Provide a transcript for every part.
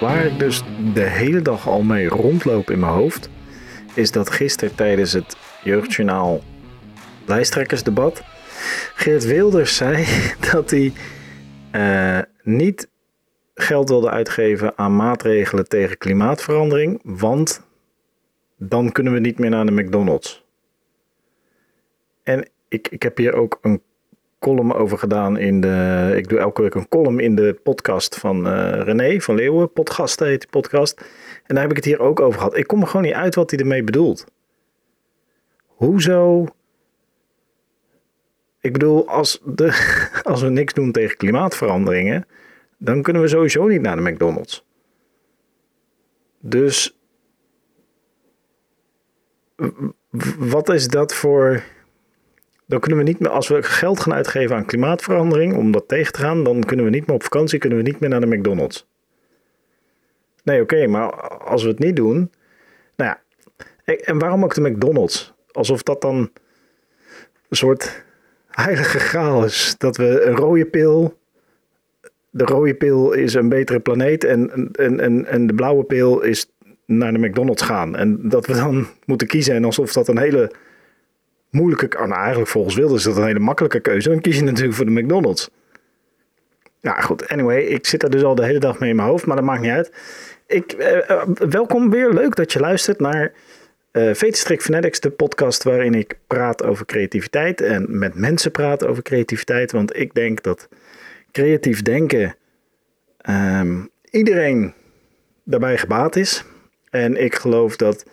waar ik dus de hele dag al mee rondloop in mijn hoofd, is dat gisteren tijdens het Jeugdjournaal lijsttrekkersdebat Geert Wilders zei dat hij uh, niet geld wilde uitgeven aan maatregelen tegen klimaatverandering, want dan kunnen we niet meer naar de McDonald's. En ik, ik heb hier ook een column over gedaan in de. Ik doe elke week een column in de podcast van uh, René van Leeuwen. Podcast heet die podcast. En daar heb ik het hier ook over gehad. Ik kom er gewoon niet uit wat hij ermee bedoelt. Hoezo? Ik bedoel, als, de, als we niks doen tegen klimaatveranderingen, dan kunnen we sowieso niet naar de McDonald's. Dus wat is dat voor. Dan kunnen we niet meer, als we geld gaan uitgeven aan klimaatverandering om dat tegen te gaan, dan kunnen we niet meer op vakantie, kunnen we niet meer naar de McDonald's. Nee, oké, maar als we het niet doen. Nou ja, en waarom ook de McDonald's? Alsof dat dan een soort heilige graal is. Dat we een rode pil. De rode pil is een betere planeet. En, en, en, en de blauwe pil is naar de McDonald's gaan. En dat we dan moeten kiezen. En alsof dat een hele moeilijke. Oh, nou, eigenlijk volgens Wilders is dat een hele makkelijke keuze. Dan kies je natuurlijk voor de McDonald's. Nou goed, anyway, ik zit er dus al de hele dag mee in mijn hoofd, maar dat maakt niet uit. Ik, eh, eh welkom weer, leuk dat je luistert naar uh, Vetenstrik Fanatics, de podcast waarin ik praat over creativiteit en met mensen praat over creativiteit. Want ik denk dat creatief denken um, iedereen daarbij gebaat is. En ik geloof dat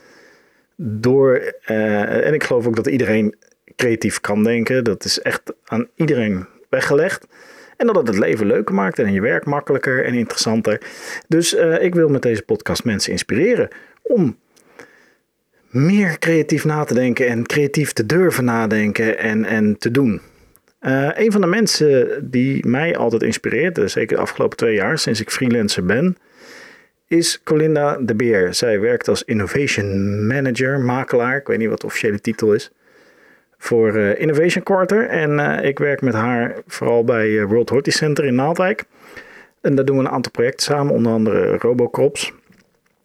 door. Uh, en ik geloof ook dat iedereen creatief kan denken. Dat is echt aan iedereen weggelegd. En dat het het leven leuker maakt en je werk makkelijker en interessanter. Dus uh, ik wil met deze podcast mensen inspireren om meer creatief na te denken en creatief te durven nadenken en, en te doen. Uh, een van de mensen die mij altijd inspireert, eh, zeker de afgelopen twee jaar sinds ik freelancer ben, is Colinda de Beer. Zij werkt als Innovation Manager, makelaar, ik weet niet wat de officiële titel is, voor uh, Innovation Quarter. En uh, ik werk met haar vooral bij World Horti Center in Naaldwijk. En daar doen we een aantal projecten samen, onder andere Robocrops.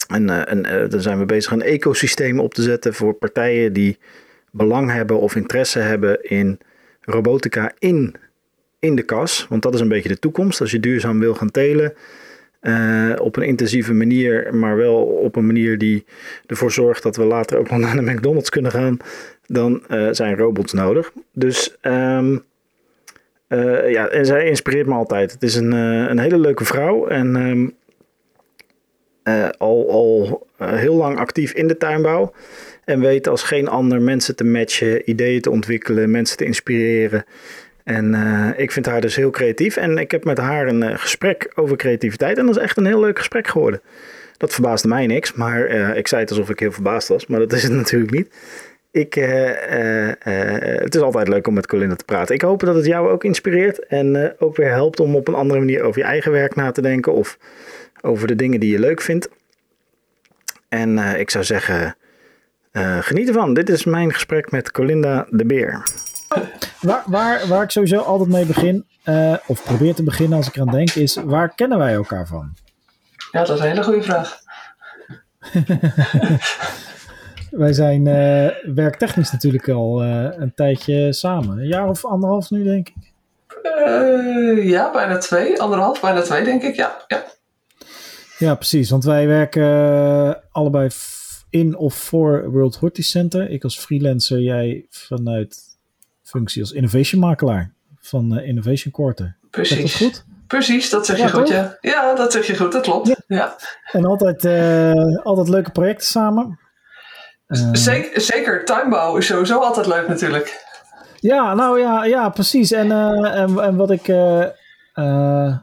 En, en dan zijn we bezig een ecosysteem op te zetten voor partijen die belang hebben of interesse hebben in robotica in, in de kas. Want dat is een beetje de toekomst. Als je duurzaam wil gaan telen uh, op een intensieve manier, maar wel op een manier die ervoor zorgt dat we later ook nog naar de McDonald's kunnen gaan, dan zijn robots nodig. Dus um, ja, en zij inspireert me altijd. Het is een, een hele leuke vrouw en uh, al, al heel lang actief in de tuinbouw. En weet als geen ander mensen te matchen, ideeën te ontwikkelen, mensen te inspireren. En uh, ik vind haar dus heel creatief. En ik heb met haar een gesprek over creativiteit. En dat is echt een heel leuk gesprek geworden. Dat verbaasde mij niks, maar ik zei het alsof ik heel verbaasd was. Maar dat is het natuurlijk niet. Ik, het is altijd leuk om met Colinda te praten. Ik hoop dat het jou ook inspireert. En ook weer helpt om op een andere manier over je eigen werk na te denken. Of over de dingen die je leuk vindt. En ik zou zeggen, geniet ervan. Dit is mijn gesprek met Colinda de Beer. Waar, waar, waar ik sowieso altijd mee begin, uh, of probeer te beginnen als ik eraan denk, is waar kennen wij elkaar van? Ja, dat is een hele goede vraag. wij zijn werktechnisch natuurlijk al een tijdje samen. Een jaar of anderhalf nu, denk ik. ja, bijna twee. Anderhalf, bijna twee, denk ik. Ja, ja. Ja, precies. Want wij werken allebei in of voor World Horti Center. Ik als freelancer, jij vanuit functie als innovation makelaar van uh, Innovation Quarter. Precies. Dat goed? Precies, dat zeg je goed, ja. Ja, dat zeg je goed, dat klopt. Ja. ja. En altijd, uh, altijd leuke projecten samen. Zeker, zeker, tuinbouw is sowieso altijd leuk natuurlijk. Ja, nou ja, ja precies. En, en, en wat ik... Uh,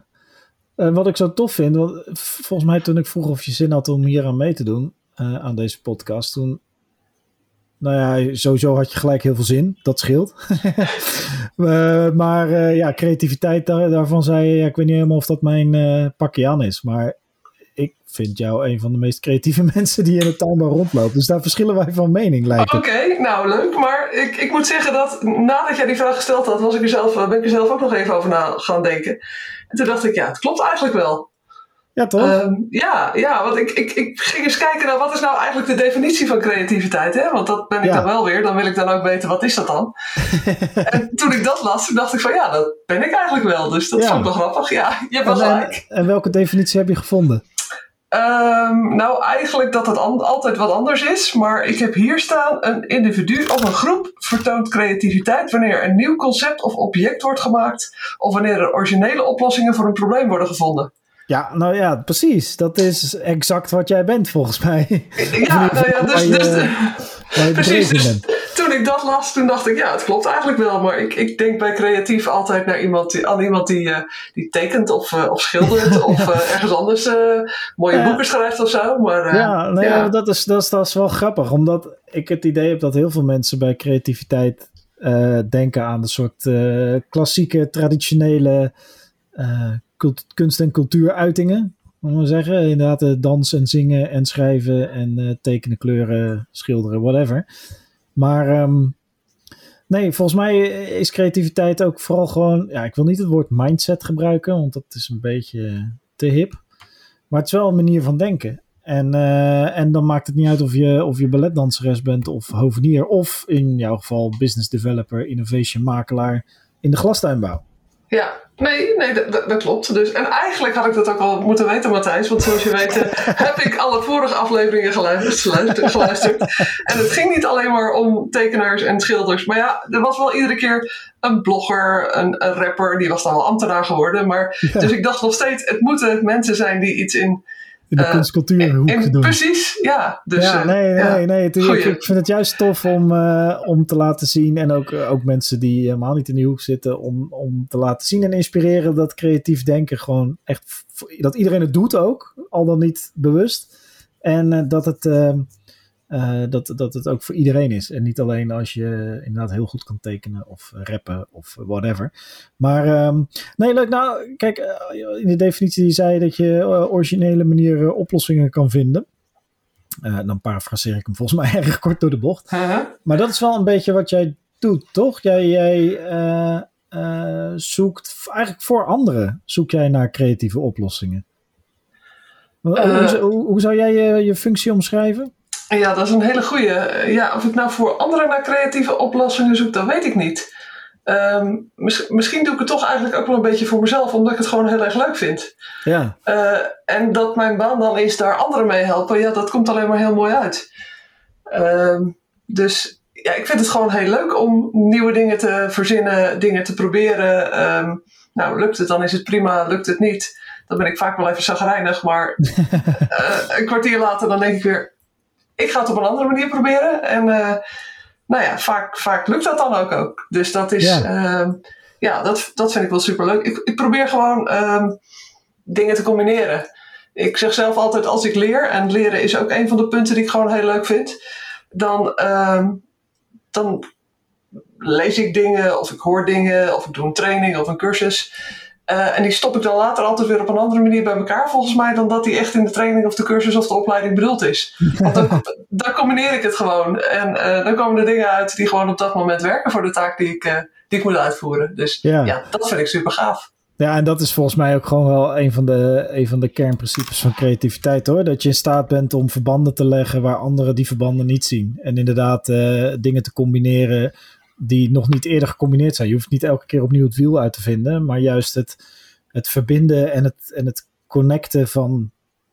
wat ik zo tof vind, want volgens mij toen ik vroeg of je zin had om hier aan mee te doen, uh, aan deze podcast, toen, nou ja, sowieso had je gelijk heel veel zin, dat scheelt. uh, maar ja, creativiteit, daar, daarvan zei je, ja, ik weet niet helemaal of dat mijn pakje aan is, maar ik vind jou een van de meest creatieve mensen die in de tuinbouw rondloopt. Dus daar verschillen wij van mening, lijkt Oké, nou leuk. Maar ik, ik moet zeggen dat nadat jij die vraag gesteld had, was ik er ben ik er zelf ook nog even over na gaan denken. En toen dacht ik, ja, het klopt eigenlijk wel. Ja, toch? Ehm, ja, ja, want ik, ik, ik ging eens kijken naar wat is nou eigenlijk de definitie van creativiteit. Hè? Want dat ben ik Ja. dan wel weer. Dan wil ik dan ook weten, wat is dat dan? en toen ik dat las, toen dacht ik van ja, dat ben ik eigenlijk wel. Dus dat Ja. vond ik wel grappig. Ja, je hebt wel en, gelijk. en, en welke definitie heb je gevonden? Ehm, nou, eigenlijk dat het altijd wat anders is. Maar ik heb hier staan: een individu of een groep vertoont creativiteit wanneer een nieuw concept of object wordt gemaakt. Of wanneer er originele oplossingen voor een probleem worden gevonden. Ja, nou ja, precies. Dat is exact wat jij bent, volgens mij. Ja, nou ja, dus, Waar je- dus, Precies, dus toen ik dat las, toen dacht ik, ja, het klopt eigenlijk wel. Maar ik, ik denk bij creatief altijd naar iemand die, aan iemand die, eh, die tekent of, eh, of schildert of eh, ergens anders mooie Ja. boeken schrijft of zo. Maar, eh, Ja, nee, ja. Dat, is, dat, is, dat is wel grappig. Omdat ik het idee heb dat heel veel mensen bij creativiteit denken aan de soort klassieke, traditionele kunst- en cultuuruitingen. Moet maar zeggen. Inderdaad, eh, dansen en zingen en schrijven en eh, tekenen, kleuren, schilderen, whatever. Maar ehm, nee, volgens mij is creativiteit ook vooral gewoon... Ja, ik wil niet het woord mindset gebruiken, want dat is een beetje te hip. Maar het is wel een manier van denken. En, eh, en dan maakt het niet uit of je, of je balletdanseres bent of hovenier. Of in jouw geval business developer, innovation makelaar in de glastuinbouw. Ja, nee, nee dat, klopt. Dus, en eigenlijk had ik dat ook al moeten weten, Matthijs. Want zoals je weet eh, heb ik alle vorige afleveringen geluisterd, geluisterd, geluisterd. En het ging niet alleen maar om tekenaars en schilders. Maar ja, er was wel iedere keer een blogger, een, een rapper. Die was dan wel ambtenaar geworden. Maar, Ja. Dus ik dacht nog steeds, het moeten mensen zijn die iets in... In de Eh, kunstcultuurhoek in doen. precies, ja. Dus, ja, eh, nee, nee, ja. nee. het- ik, ik vind het juist tof om, eh, om te laten zien. En ook, ook mensen die helemaal niet in die hoek zitten. Om, om te laten zien en inspireren dat creatief denken gewoon echt. Dat iedereen het doet ook, al dan niet bewust. En dat, het, eh, dat, dat het ook voor iedereen is. En niet alleen als je inderdaad heel goed kan tekenen of rappen of whatever. Maar ehm, nee, leuk. Nou, kijk, eh, in de definitie die zei dat je eh, originele manieren oplossingen kan vinden. Dan parafraseer ik hem volgens mij erg kort door de bocht. Maar dat is wel een beetje wat jij doet, toch? Jij, jij zoekt eigenlijk voor anderen zoek jij naar creatieve oplossingen. Hoe- Eh. hoe, hoe, hoe zou jij je, je functie omschrijven? Ja, dat is een hele goeie. Eh, Ja, of ik nou voor anderen naar creatieve oplossingen zoek, dat weet ik niet. Ehm, mis- misschien doe ik het toch eigenlijk ook wel een beetje voor mezelf, omdat ik het gewoon heel erg leuk vind. Ja, Eh, en dat mijn baan dan is daar anderen mee helpen, ja, dat komt alleen maar heel mooi uit. Ehm, dus ja, ik vind het gewoon heel leuk om nieuwe dingen te verzinnen, dingen te proberen. Ehm, nou, lukt het, dan is het prima. Lukt het niet, dan ben ik vaak wel even zagrijnig. Maar eh, een kwartier later dan denk ik weer, ik ga het op een andere manier proberen. En eh, nou ja, vaak, vaak lukt dat dan ook. ook. Dus dat is, Ja. ja, ja dat, dat vind ik wel super leuk. Ik, ik probeer gewoon ehm, dingen te combineren. Ik zeg zelf altijd als ik leer, en leren is ook een van de punten die ik gewoon heel leuk vind, dan, ehm, dan lees ik dingen of ik hoor dingen of ik doe een training of een cursus. Eh, en die stop ik dan later altijd weer op een andere manier bij elkaar, volgens mij, dan dat die echt in de training of de cursus of de opleiding bedoeld is. Want dan, dan combineer ik het gewoon. En eh, dan komen er dingen uit die gewoon op dat moment werken voor de taak die ik, eh, die ik moet uitvoeren. Dus Ja. ja, dat vind ik super gaaf. Ja, en dat is volgens mij ook gewoon wel een van de, een van de kernprincipes van creativiteit hoor. Dat je in staat bent om verbanden te leggen waar anderen die verbanden niet zien. En inderdaad dingen te combineren die nog niet eerder gecombineerd zijn. Je hoeft niet elke keer opnieuw het wiel uit te vinden, maar juist het, het verbinden en het, en het connecten van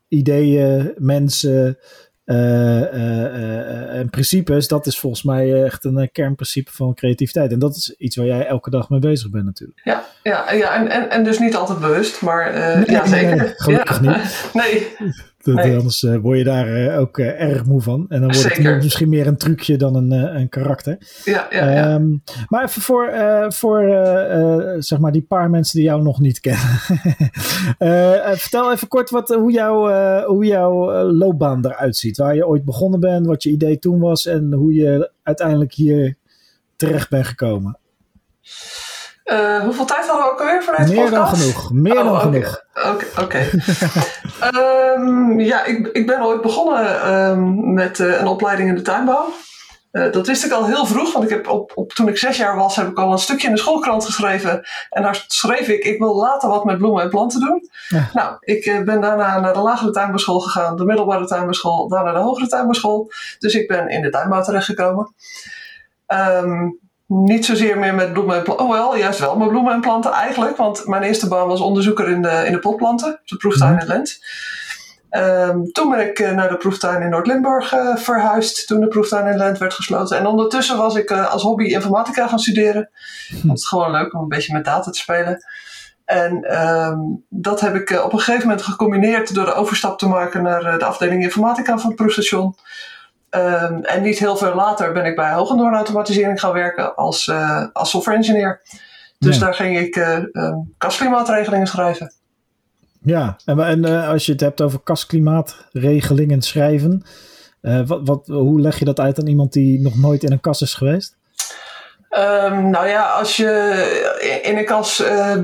ideeën, mensen eh, eh, eh, en principes. Dat is volgens mij echt een kernprincipe van creativiteit. En dat is iets waar jij elke dag mee bezig bent natuurlijk. Ja, ja, ja en, en, en dus niet altijd bewust, maar Nee, ja, zeker. gelukkig ja. niet. Nee, Nee. Anders eh, word je daar eh, ook eh, erg moe van. En dan wordt het misschien meer een trucje dan een, een karakter. ja, ja, ja. Ehm, maar even voor, voor zeg maar die paar mensen die jou nog niet kennen. Vertel even kort wat, hoe, jouw eh, hoe jouw loopbaan eruit ziet. Waar je ooit begonnen bent, wat je idee toen was en hoe je uiteindelijk hier terecht bent gekomen. Eh, hoeveel tijd hadden we ook alweer voor deze Meer dan podcast? genoeg. Meer Oh, dan genoeg. Oké. Ehm, ja, ik, ik ben ooit begonnen ehm, met eh, een opleiding in de tuinbouw. Uh, dat wist ik al heel vroeg, want ik heb op, op, toen ik zes jaar was, heb ik al een stukje in de schoolkrant geschreven. En daar schreef ik, ik wil later wat met bloemen en planten doen. Ja. Nou, ik uh, ben daarna naar de lagere tuinbouwschool gegaan, de middelbare tuinbouwschool, daarna de hogere tuinbouwschool. Dus ik ben in de tuinbouw terechtgekomen. Um, niet zozeer meer met bloemen en planten. Oh wel, juist wel met bloemen en planten eigenlijk. Want mijn eerste baan was onderzoeker in de, in de potplanten. De proeftuin mhm. in Lent. Um, toen ben ik uh, naar de proeftuin in Noord-Limburg uh, verhuisd. Toen de proeftuin in Lent werd gesloten. En ondertussen was ik uh, als hobby informatica gaan studeren. Hm. Dat is gewoon leuk om een beetje met data te spelen. En um, dat heb ik op een gegeven moment gecombineerd door de overstap te maken naar de afdeling informatica van het proefstation. Um, en niet heel veel later ben ik bij Hogendoorn Automatisering gaan werken als, uh, als software engineer. Dus daar ging ik uh, um, kastklimaatregelingen schrijven. Ja, en, en uh, als je het hebt over kastklimaatregelingen schrijven, wat, wat, hoe leg je dat uit aan iemand die nog nooit in een kas is geweest? Um, nou ja, als je in een kas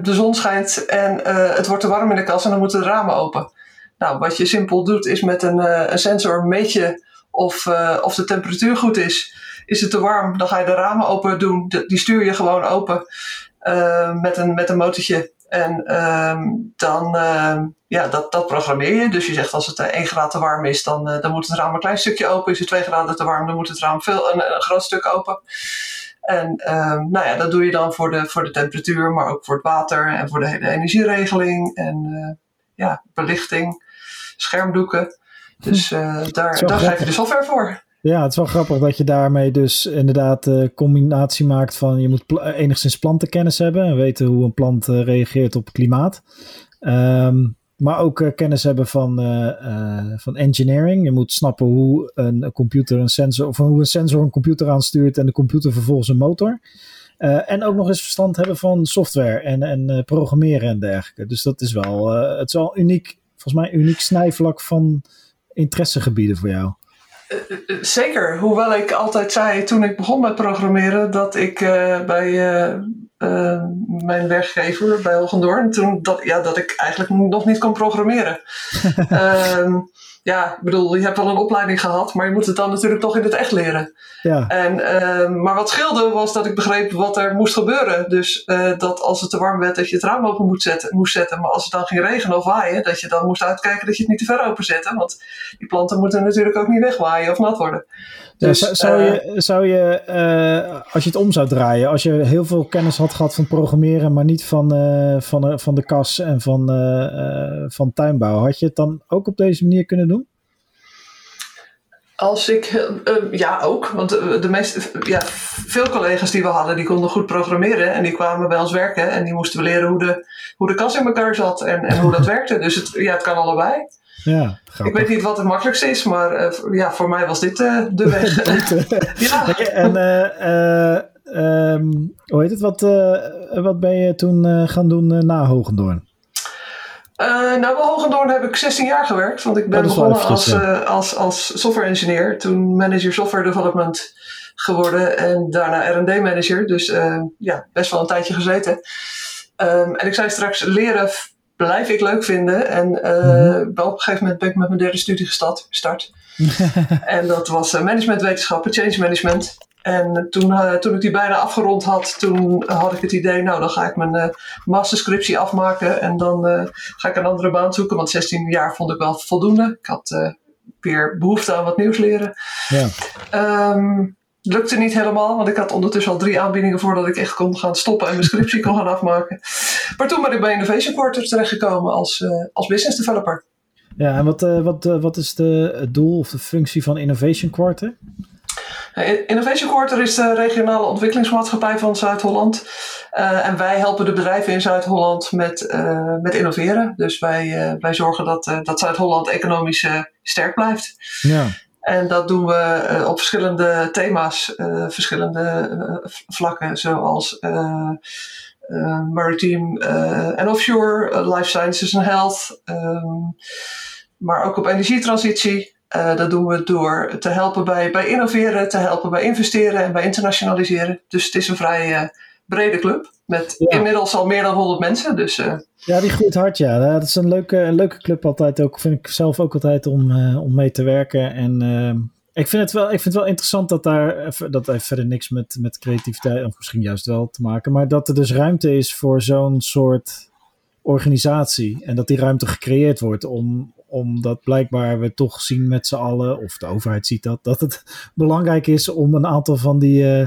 de zon schijnt en het wordt te warm in de kas en dan moeten de ramen open. Nou, wat je simpel doet is met een, een sensor meet je of, uh, of de temperatuur goed is. Is het te warm, dan ga je de ramen open doen. die stuur je gewoon open uh, met, een, met een motortje. En um, dan, uh, ja, dat, dat programmeer je. Dus je zegt als het 1 graad te warm is, dan, dan moet het raam een klein stukje open. Is het 2 graden te warm, dan moet het raam veel, een, een groot stuk open. En um, nou ja, dat doe je dan voor de, voor de temperatuur, maar ook voor het water en voor de hele energieregeling en ja, belichting, schermdoeken. Dus uh, daar, daar geef je de software voor. Ja, het is wel grappig dat je daarmee dus inderdaad de uh, combinatie maakt van je moet enigszins plantenkennis hebben en weten hoe een plant uh, reageert op klimaat. Um, maar ook kennis hebben van, van engineering. Je moet snappen hoe een computer een sensor, of hoe een sensor een computer aanstuurt en de computer vervolgens een motor. en ook nog eens verstand hebben van software en, en programmeren en dergelijke. Dus dat is wel, het is wel uniek, volgens mij uniek snijvlak van interessegebieden voor jou? Eh, eh, zeker. Hoewel ik altijd zei toen ik begon met programmeren dat ik uh, bij uh, mijn werkgever bij Hogendoorn, toen dat, ja, dat ik eigenlijk nog niet kon programmeren. um, ja, ik bedoel, je hebt wel een opleiding gehad, maar je moet het dan natuurlijk toch in het echt leren. Ja. En, uh, maar wat scheelde was dat ik begreep wat er moest gebeuren. Dus uh, dat als het te warm werd, dat je het raam open moest zetten, moest zetten. Maar als het dan ging regenen of waaien, dat je dan moest uitkijken dat je het niet te ver open zette. Want die planten moeten natuurlijk ook niet wegwaaien of nat worden. Dus, ja, zou, je, eh, zou je, uh, als je het om zou draaien, als je heel veel kennis had gehad van programmeren, maar niet van, uh, van, van de kas en van, van tuinbouw, had je het dan ook op deze manier kunnen doen? Als ik, ja ook, want de meeste, ja, veel collega's die we hadden, die konden goed programmeren en die kwamen bij ons werken en die moesten we leren hoe de, hoe de kas in elkaar zat en, en hoe dat werkte. Dus het, ja, het kan allebei. Ja, ik weet niet wat het makkelijkste is, maar uh, ja, voor mij was dit uh, de weg. ja. En uh, um, hoe heet het? Wat, wat ben je toen gaan doen na Hogendoorn? nou, bij Hogendoorn heb ik 16 jaar gewerkt, want ik ben begonnen als, als, als software engineer, toen manager software development geworden en daarna R&D manager. Dus ja, best wel een tijdje gezeten. Um, en ik zei straks, leren blijf ik leuk vinden. En uh, op een gegeven moment ben ik met mijn derde studie gestart. en dat was uh, managementwetenschappen, change management. En toen, uh, toen ik die bijna afgerond had, toen had ik het idee, nou dan ga ik mijn masterscriptie afmaken en dan ga ik een andere baan zoeken, want 16 jaar vond ik wel voldoende. Ik had weer behoefte aan wat nieuws leren. Ja. Um, lukte niet helemaal, want ik had ondertussen al drie aanbiedingen voordat ik echt kon gaan stoppen en mijn scriptie kon gaan afmaken. Maar toen ben ik bij Innovation Quarter terechtgekomen als, uh, als business developer. Ja, en wat, uh, wat, uh, wat is de, het doel of de functie van Innovation Quarter? Innovation Quarter is de regionale ontwikkelingsmaatschappij van Zuid-Holland. Uh, en wij helpen de bedrijven in Zuid-Holland met, uh, met innoveren. Dus wij, uh, wij zorgen dat, dat Zuid-Holland economisch sterk blijft. Ja. En dat doen we uh, op verschillende thema's, uh, verschillende uh, vlakken, zoals maritime en offshore, life sciences en health, um, maar ook op energietransitie. dat doen we door te helpen bij, bij innoveren, te helpen bij investeren en bij internationaliseren. Dus het is een vrij brede club. Met inmiddels al meer dan 100 mensen. Dus, uh... Ja, die groeit hard, ja. Dat is een leuke, een leuke club altijd ook. Vind ik zelf ook altijd om, uh, om mee te werken. En uh, Ik vind het wel, ik vind het wel interessant dat daar, dat heeft verder niks met, met creativiteit, of misschien juist wel te maken, maar dat er dus ruimte is voor zo'n soort organisatie en dat die ruimte gecreëerd wordt om, omdat blijkbaar we toch zien met z'n allen, of de overheid ziet dat, dat het belangrijk is om een aantal van die uh,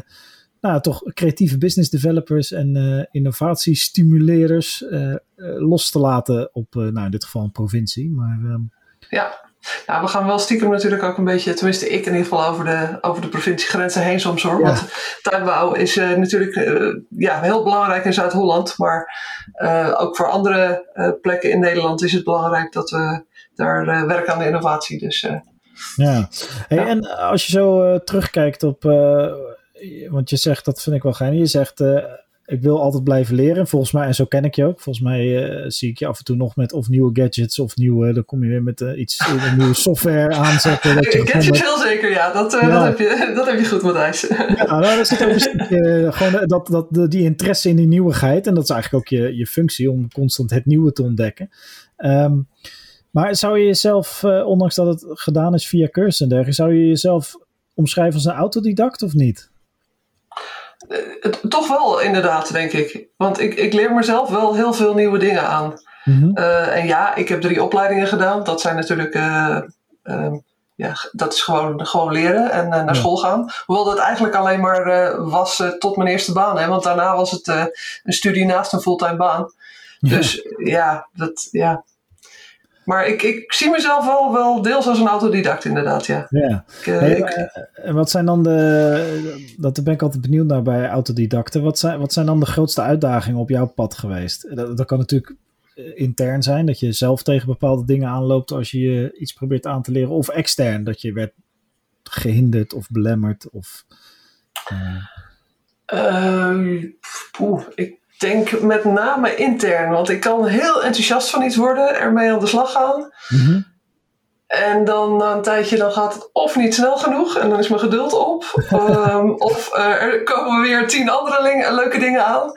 nou, toch creatieve business developers en uh, innovatiestimuleerders uh, los te laten op, nou in dit geval een provincie. Maar, um... ja. Nou, we gaan wel stiekem natuurlijk ook een beetje, tenminste ik in ieder geval, over de, over de provinciegrenzen heen soms hoor. Ja. Want tuinbouw is uh, natuurlijk uh, ja, heel belangrijk in Zuid-Holland. Maar uh, ook voor andere plekken in Nederland is het belangrijk dat we daar werken aan de innovatie. Dus, ja. Hey, ja. En als je zo terugkijkt op, want je zegt, dat vind ik wel geinig, je zegt ik wil altijd blijven leren. Volgens mij, en zo ken ik je ook. Volgens mij uh, zie ik je af en toe nog met of nieuwe gadgets of nieuwe. Dan kom je weer met uh, iets uh, nieuwe software aanzetten. Dat je gadgets heel zeker, ja. Dat, ja. Dat, heb je, dat heb je goed, Matthijs. ja, nou, dat zit ook een stukje, gewoon dat, dat, die interesse in die nieuwigheid. En dat is eigenlijk ook je, je functie om constant het nieuwe te ontdekken. Um, maar zou je jezelf, ondanks dat het gedaan is via cursus en dergelijke, zou je jezelf omschrijven als een autodidact of niet? Uh, toch wel, inderdaad, denk ik. Want ik, ik leer mezelf wel heel veel nieuwe dingen aan. Mhm. Mm -hmm. uh, en ja, ik heb drie opleidingen gedaan. Dat zijn natuurlijk. Uh, ja, dat is gewoon, gewoon leren en naar ja. school gaan. Hoewel dat eigenlijk alleen maar was tot mijn eerste baan. Hè? Want daarna was het een studie naast een fulltime baan. Ja. Dus ja, dat, ja, maar ik, ik zie mezelf wel, wel deels als een autodidact, inderdaad. Ja. ja. Ik, uh, hey, ik, uh, wat zijn dan de. Dat ben ik altijd benieuwd naar bij autodidacten. Wat zijn, wat zijn dan de grootste uitdagingen op jouw pad geweest? Dat, dat kan natuurlijk intern zijn, dat je zelf tegen bepaalde dingen aanloopt als je iets probeert aan te leren. Of extern, dat je werd gehinderd of belemmerd. Of, uh... poeh, ik denk met name intern, want ik kan heel enthousiast van iets worden, ermee aan de slag gaan. Mm -hmm. En dan na een tijdje dan gaat het of niet snel genoeg en dan is mijn geduld op. um, of uh, er komen weer tien andere leuke dingen aan.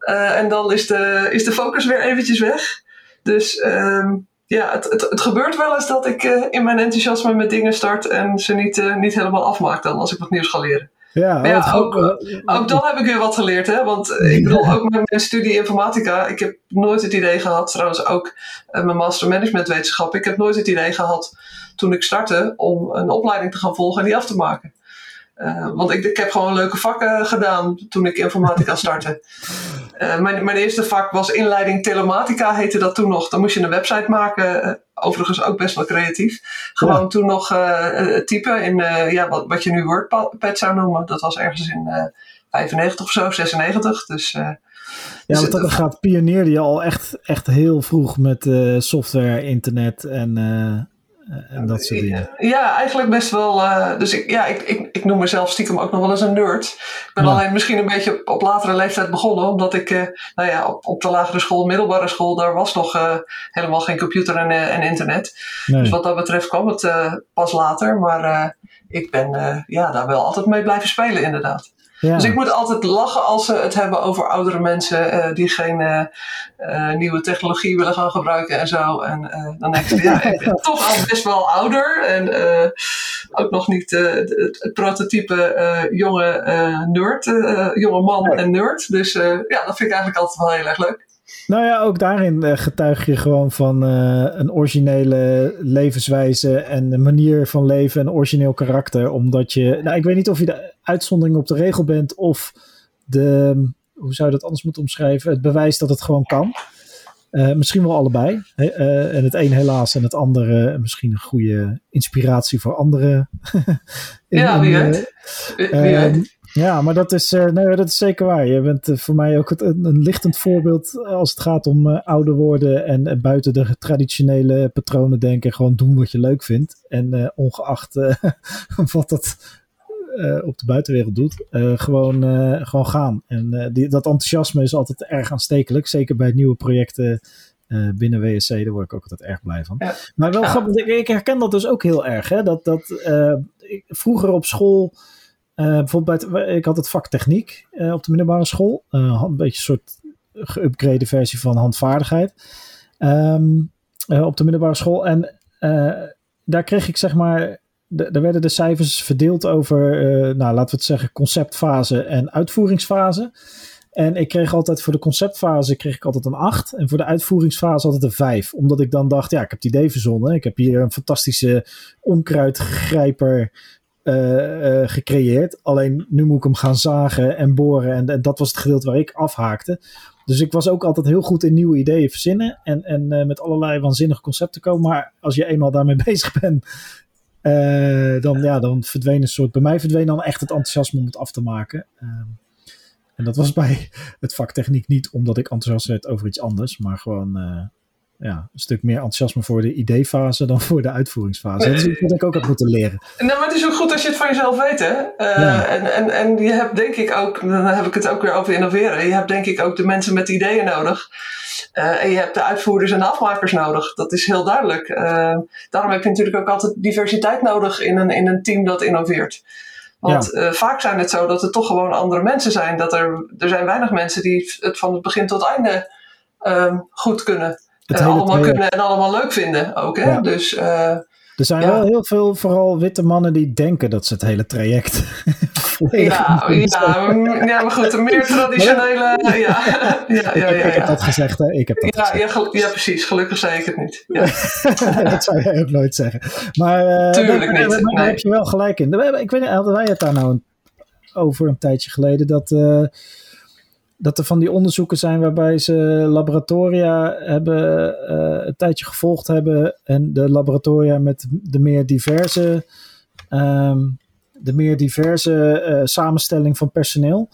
Uh, en dan is de, is de focus weer eventjes weg. Dus um, ja, het, het, het, gebeurt wel eens dat ik uh, in mijn enthousiasme met dingen start en ze niet, niet helemaal afmaak dan als ik wat nieuws ga leren. Ja, ja ook, ook dan heb ik weer wat geleerd. Hè? Want ik bedoel, ook met mijn studie informatica, ik heb nooit het idee gehad, trouwens ook mijn master management wetenschap, ik heb nooit het idee gehad toen ik startte om een opleiding te gaan volgen en die af te maken. Uh, want ik, ik heb gewoon leuke vakken gedaan toen ik informatica startte. Uh, mijn, mijn eerste vak was inleiding telematica, heette dat toen nog. Dan moest je een website maken, uh, overigens ook best wel creatief. Gewoon ja. toen nog typen in ja, wat, wat je nu WordPad zou noemen. Dat was ergens in 95 of zo, 96. Dus, ja, dus want dat gaat pioneerde je al echt, echt heel vroeg met software, internet en en dat soort dingen. Ja, eigenlijk best wel. Uh, dus ik, ja, ik, ik, ik noem mezelf stiekem ook nog wel eens een nerd. Ik ben ja. alleen misschien een beetje op, op latere leeftijd begonnen, omdat ik, uh, nou ja, op, op de lagere school, middelbare school, daar was nog uh, helemaal geen computer en, en internet. Nee. Dus wat dat betreft kwam het pas later. Maar ik ben ja, daar wel altijd mee blijven spelen, inderdaad. Ja. Dus ik moet altijd lachen als ze het hebben over oudere mensen uh, die geen uh, uh, nieuwe technologie willen gaan gebruiken en zo. En dan denk ik, ja, ik ben toch al best wel ouder en ook nog niet het, prototype jonge nerd, jonge man en nerd. Dus ja, dat vind ik eigenlijk altijd wel heel erg leuk. Nou ja, ook daarin uh, getuig je gewoon van uh, een originele levenswijze en een manier van leven en origineel karakter. Omdat je, nou ik weet niet of je de uitzondering op de regel bent of de, hoe zou je dat anders moeten omschrijven, het bewijs dat het gewoon kan. Uh, misschien wel allebei. en het een helaas en het andere misschien een goede inspiratie voor anderen. ja, wie weet. Wie weet. Ja, maar dat is, uh, nee, dat is zeker waar. Je bent uh, voor mij ook het, een, een, lichtend voorbeeld als het gaat om uh, ouder worden en buiten de traditionele patronen denken. Gewoon doen wat je leuk vindt. En ongeacht wat dat op de buitenwereld doet, gewoon, gewoon gaan. En die, dat enthousiasme is altijd erg aanstekelijk. Zeker bij nieuwe projecten binnen WSC, daar word ik ook altijd erg blij van. Ja. Maar wel Ja. grappig, ik, ik herken dat dus ook heel erg. Hè? Dat, dat, ik, vroeger op school... Uh, bijvoorbeeld, bij het, ik had het vak techniek uh, op de middelbare school. Uh, een beetje een soort geüpgrade versie van handvaardigheid. Um, op de middelbare school. En daar kreeg ik zeg maar er werden de cijfers verdeeld over, nou laten we het zeggen, conceptfase en uitvoeringsfase. En ik kreeg altijd voor de conceptfase kreeg ik altijd een 8. En voor de uitvoeringsfase altijd een 5. Omdat ik dan dacht, ja, ik heb het idee verzonnen. Ik heb hier een fantastische onkruidgrijper uh, uh, gecreëerd. Alleen nu moet ik hem gaan zagen en boren. En, dat was het gedeelte waar ik afhaakte. Dus ik was ook altijd heel goed in nieuwe ideeën verzinnen. En, en uh, met allerlei waanzinnige concepten komen. Maar als je eenmaal daarmee bezig bent. dan, ja, dan verdween een soort. Bij mij verdween dan echt het enthousiasme om het af te maken. Ehm, en dat was bij het vak techniek niet omdat ik enthousiast werd over iets anders, maar gewoon ja, een stuk meer enthousiasme voor de ideefase dan voor de uitvoeringsfase. Dat is iets wat ik ook heb moeten leren. Nou, maar het is ook goed als je het van jezelf weet, hè? Uh, ja. en, en, en je hebt denk ik ook, dan heb ik het ook weer over innoveren, je hebt denk ik ook de mensen met ideeën nodig. Uh, en je hebt de uitvoerders en de afmakers nodig. Dat is heel duidelijk. Uh, daarom heb je natuurlijk ook altijd diversiteit nodig in een, in een team dat innoveert. Want ja. uh, vaak zijn het zo dat het toch gewoon andere mensen zijn. Dat er, er zijn weinig mensen die het van het begin tot einde um, goed kunnen. En allemaal kunnen en allemaal leuk vinden ook. Hè? Ja. Dus, uh, er zijn ja. wel heel veel, vooral witte mannen, die denken dat ze het hele traject. ja, ja, ja, maar goed, een meer traditionele. ja, ja, ja, ja, Ik heb dat gezegd, hè? Ik heb dat ja, gezegd. Ja, ja, precies. Gelukkig zei ik het niet. Ja. dat zou jij ook nooit zeggen. Maar, uh, Tuurlijk daar, niet. Daar, heb je wel gelijk in. Ik weet niet, hadden wij het daar nou een, over een tijdje geleden? Dat. Uh, dat er van die onderzoeken zijn waarbij ze laboratoria hebben uh, een tijdje gevolgd hebben en de laboratoria met de meer diverse, um, de meer diverse uh, samenstelling van personeel,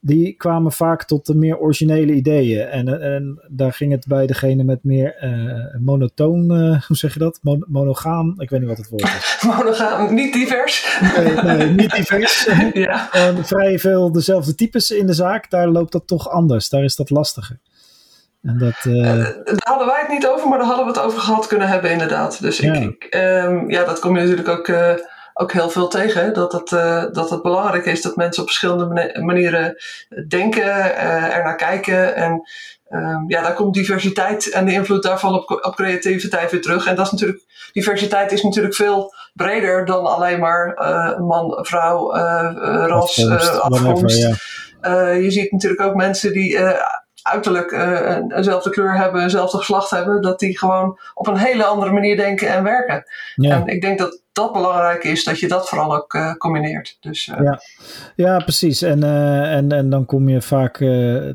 die kwamen vaak tot de meer originele ideeën. En, en daar ging het bij degene met meer uh, monotoon, hoe zeg je dat? Mon monogaam, ik weet niet wat het woord is. monogaam, niet divers. Nee, nee niet divers. ja. En vrij veel dezelfde types in de zaak, daar loopt dat toch anders. Daar is dat lastiger. En dat, uh... daar hadden wij het niet over, maar daar hadden we het over gehad kunnen hebben, inderdaad. Dus Ja. ik, ik, um, ja, dat kom je natuurlijk ook, ook heel veel tegen. Hè? Dat, het, uh, dat het belangrijk is dat mensen op verschillende manieren denken, uh, er naar kijken. En um, ja, daar komt diversiteit en de invloed daarvan op, op creativiteit weer terug. En dat is natuurlijk, diversiteit is natuurlijk veel breder dan alleen maar uh, man, vrouw, ras, Afkomst, afkomst. whatever, ja. je ziet natuurlijk ook mensen die uiterlijk uh, eenzelfde kleur hebben, eenzelfde geslacht hebben, dat die gewoon op een hele andere manier denken en werken. Ja. En ik denk dat dat belangrijk is, dat je dat vooral ook uh, combineert. Dus, uh, ja. ja, precies. En, en, en dan kom je vaak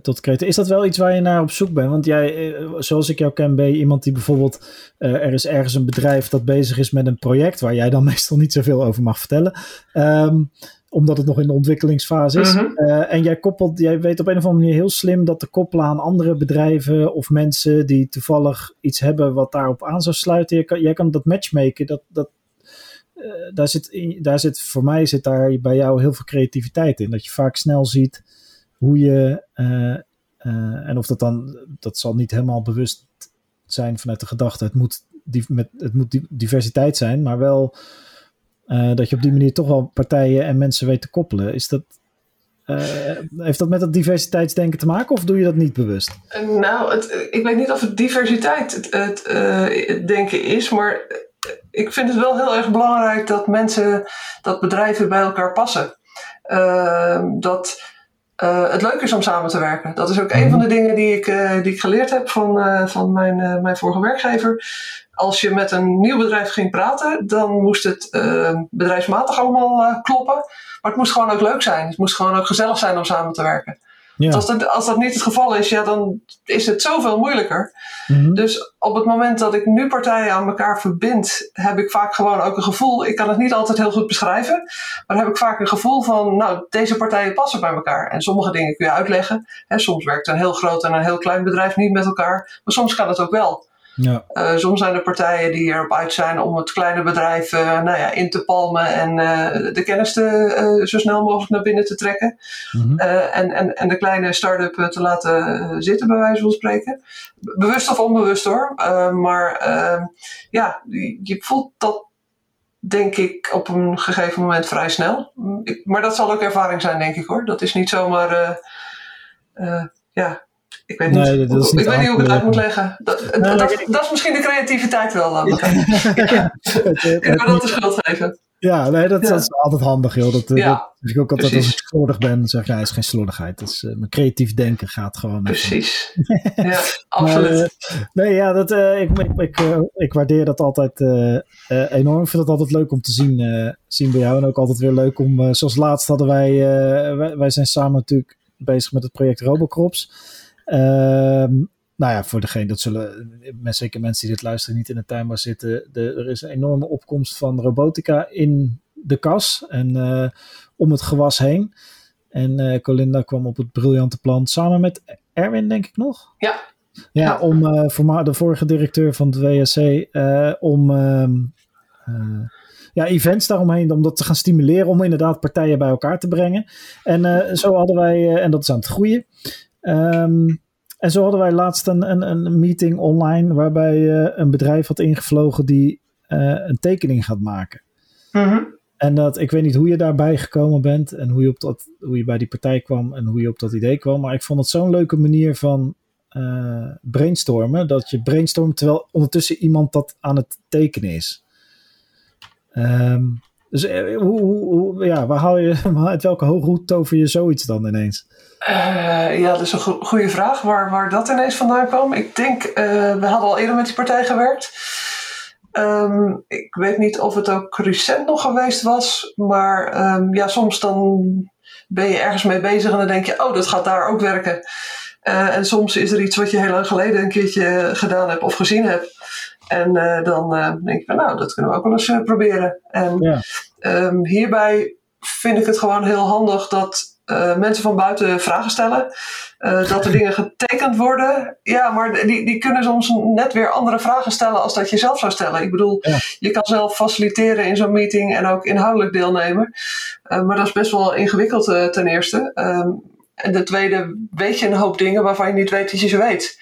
tot kreten. Is dat wel iets waar je naar op zoek bent? Want jij, zoals ik jou ken, ben je iemand die bijvoorbeeld, er is ergens een bedrijf dat bezig is met een project, waar jij dan meestal niet zoveel over mag vertellen. Um, omdat het nog in de ontwikkelingsfase is. Mhm. Uh, en jij koppelt, jij weet op een of andere manier heel slim dat te koppelen aan andere bedrijven of mensen die toevallig iets hebben wat daarop aan zou sluiten. Jij kan, jij kan dat matchmaken. Dat, dat, uh, daar, zit, daar zit, voor mij zit daar bij jou heel veel creativiteit in. Dat je vaak snel ziet hoe je, uh, en of dat dan, dat zal niet helemaal bewust zijn vanuit de gedachte, het moet, die, met, het moet diversiteit zijn, maar wel. Uh, dat je op die manier toch wel partijen en mensen weet te koppelen. Is dat, uh, heeft dat met dat diversiteitsdenken te maken of doe je dat niet bewust? Nou, het, ik weet niet of het diversiteit het, het, denken is, maar ik vind het wel heel erg belangrijk dat mensen, dat bedrijven bij elkaar passen. Ehm, dat het leuk is om samen te werken. Dat is ook een van de dingen die ik, die ik geleerd heb van, van mijn, mijn vorige werkgever als je met een nieuw bedrijf ging praten, dan moest het bedrijfsmatig allemaal kloppen. Maar het moest gewoon ook leuk zijn. Het moest gewoon ook gezellig zijn om samen te werken. Ja. Als, dat, als dat niet het geval is, ja, dan is het zoveel moeilijker. Mhm. Dus op het moment dat ik nu partijen aan elkaar verbind, heb ik vaak gewoon ook een gevoel. Ik kan het niet altijd heel goed beschrijven, maar heb ik vaak een gevoel van, nou, deze partijen passen bij elkaar. En sommige dingen kun je uitleggen. Hè, soms werkt een heel groot en een heel klein bedrijf niet met elkaar, maar soms kan het ook wel. Ja. Uh, soms zijn er partijen die erop uit zijn om het kleine bedrijf uh, nou ja, in te palmen en uh, de kennis te, zo snel mogelijk naar binnen te trekken. Mm-hmm. en, en, en de kleine start-up te laten zitten, bij wijze van spreken. Bewust of onbewust hoor. maar ja, je, je voelt dat denk ik op een gegeven moment vrij snel. Ik, maar dat zal ook ervaring zijn, denk ik hoor. Dat is niet zomaar. ja, ik weet niet, nee, niet ik weet niet hoe ik het uit moet leggen. Dat, dat, is misschien de creativiteit wel. Ja. het, Ik wil dat de schuld geven. Ja, nee, dat, dat is altijd handig, joh. Dat, Ja, dat ik ook altijd precies. als ik slordig ben, zeg ik, het is geen slordigheid. Eh, mijn creatief denken gaat gewoon. Precies. ja, Maar, absoluut. eh, nee, ja, dat, eh, ik, ik, ik, eh, ik waardeer dat altijd eh, eh, enorm. Ik vind het altijd leuk om te zien, eh, zien bij jou. En ook altijd weer leuk om, eh, zoals laatst hadden wij, eh, wij, wij zijn samen natuurlijk bezig met het project Robocrops. Ehm, nou ja, voor degene, dat zullen zeker mensen die dit luisteren niet in de tuinbouw zitten. De, er is een enorme opkomst van robotica in de kas en eh, om het gewas heen. En eh, Colinda kwam op het briljante plan samen met Erwin, denk ik nog. Ja. Ja, Ja. om eh, voor de vorige directeur van het WSC, om ehm, eh, ja, events daaromheen, om dat te gaan stimuleren, om inderdaad partijen bij elkaar te brengen. En zo hadden wij, en dat is aan het groeien. Ehm, en zo hadden wij laatst een, een, een meeting online waarbij eh, een bedrijf had ingevlogen die eh, een tekening gaat maken. Mhm. En dat, ik weet niet hoe je daarbij gekomen bent en hoe je, op dat, hoe je bij die partij kwam en hoe je op dat idee kwam. Maar ik vond het zo'n leuke manier van eh, brainstormen. Dat je brainstormt terwijl ondertussen iemand dat aan het tekenen is. Ehm, dus eh, hoe, hoe, ja, waar haal je, uit welke hoge hoed tover je zoiets dan ineens? Eh, ja, dat is een go- goede vraag waar, waar dat ineens vandaan kwam. Ik denk, eh, we hadden al eerder met die partij gewerkt. Ehm, ik weet niet of het ook recent nog geweest was, maar ehm, ja, soms dan ben je ergens mee bezig en dan denk je, oh, dat gaat daar ook werken. En soms is er iets wat je heel lang geleden een keertje gedaan hebt of gezien hebt. En eh, dan eh, denk je van, nou, dat kunnen we ook wel eens eh, proberen. En Ja. Ehm, hierbij vind ik het gewoon heel handig dat mensen van buiten vragen stellen. dat er dingen getekend worden. Ja, maar die, die kunnen soms net weer andere vragen stellen als dat je zelf zou stellen. Ik bedoel, Ja. je kan zelf faciliteren in zo'n meeting en ook inhoudelijk deelnemen. Maar dat is best wel ingewikkeld ten eerste. Ehm, en ten tweede weet je een hoop dingen waarvan je niet weet dat je ze weet.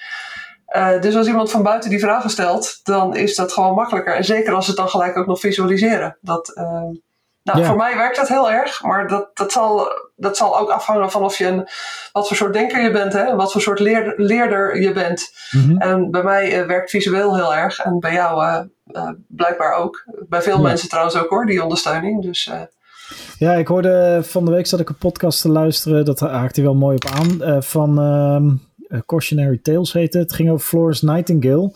Eh, dus als iemand van buiten die vragen stelt, dan is dat gewoon makkelijker. En zeker als ze het dan gelijk ook nog visualiseren. Dat, eh, nou, Ja. Voor mij werkt dat heel erg, maar dat, dat, zal, dat zal ook afhangen van of je een, wat voor soort denker je bent, hè? wat voor soort leer, leerder je bent. Mhm. En bij mij eh, werkt visueel heel erg en bij jou eh, blijkbaar ook. Bij veel Ja. mensen trouwens ook hoor, die ondersteuning. Dus Ja, ik hoorde van de week zat ik een podcast te luisteren. Dat haakt hij wel mooi op aan. van ehm eh, Cautionary Tales heette het. Ging over Florence Nightingale,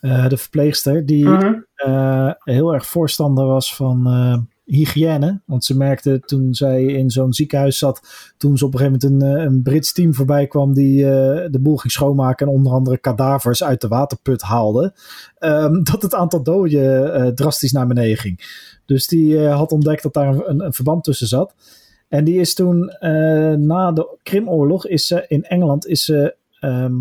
eh, de verpleegster, die mhm. eh, heel erg voorstander was van eh, hygiëne. Want ze merkte toen zij in zo'n ziekenhuis zat, toen ze op een gegeven moment een, eh, een Brits team voorbij kwam die eh, de boel ging schoonmaken en onder andere kadavers uit de waterput haalde, ehm, dat het aantal doden eh, drastisch naar beneden ging. Dus die eh, had ontdekt dat daar een, een verband tussen zat. En die is toen eh, na de Krimoorlog is ze in Engeland is ze ehm,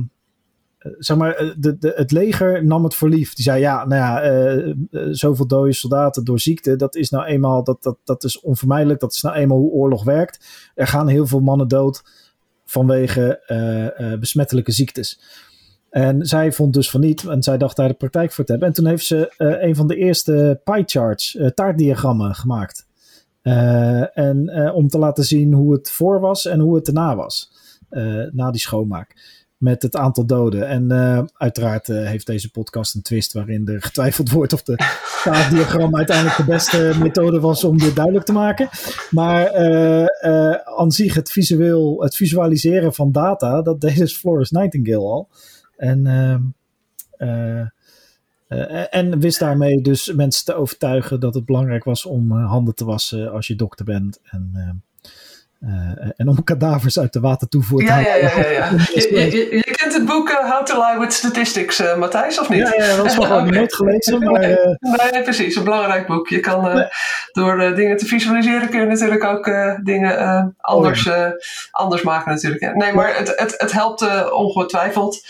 eh, zeg maar, eh, de, de, het leger nam het voor lief. Die zei, ja, nou ja, eh, zoveel dode soldaten door ziekte, dat is nou eenmaal, dat, dat, dat is onvermijdelijk. Dat is nou eenmaal hoe oorlog werkt. Er gaan heel veel mannen dood vanwege besmettelijke ziektes. En zij vond dus van niet, en zij dacht daar de praktijk voor te hebben. En toen heeft ze een van de eerste pie charts, taartdiagrammen gemaakt. En om te laten zien hoe het voor was en hoe het erna was. na die schoonmaak met het aantal doden. En eh, uiteraard eh, heeft deze podcast een twist waarin er getwijfeld wordt of de kaartdiagram uiteindelijk de beste methode was om dit duidelijk te maken. Maar eh, aan zich het visueel, het visualiseren van data, dat deed dus Florence Nightingale al. En, ehm, eh, eh, en wist daarmee dus mensen te overtuigen dat het belangrijk was om handen te wassen als je dokter bent. En, ehm, eh, en om kadavers uit de watertoevoer te Ja, ja, ja. ja, ja. Je, je, je- je kent het boek eh, How to Lie with Statistics, eh, Matthijs, of niet? Ja, ja, dat is wel nooit gelezen, maar eh, Nee, nee, precies. Een belangrijk boek. Je kan eh, Nee. door eh, dingen te visualiseren kun je natuurlijk ook eh, dingen eh, anders, eh, anders maken natuurlijk. Nee, maar het, het, het helpt eh, ongetwijfeld.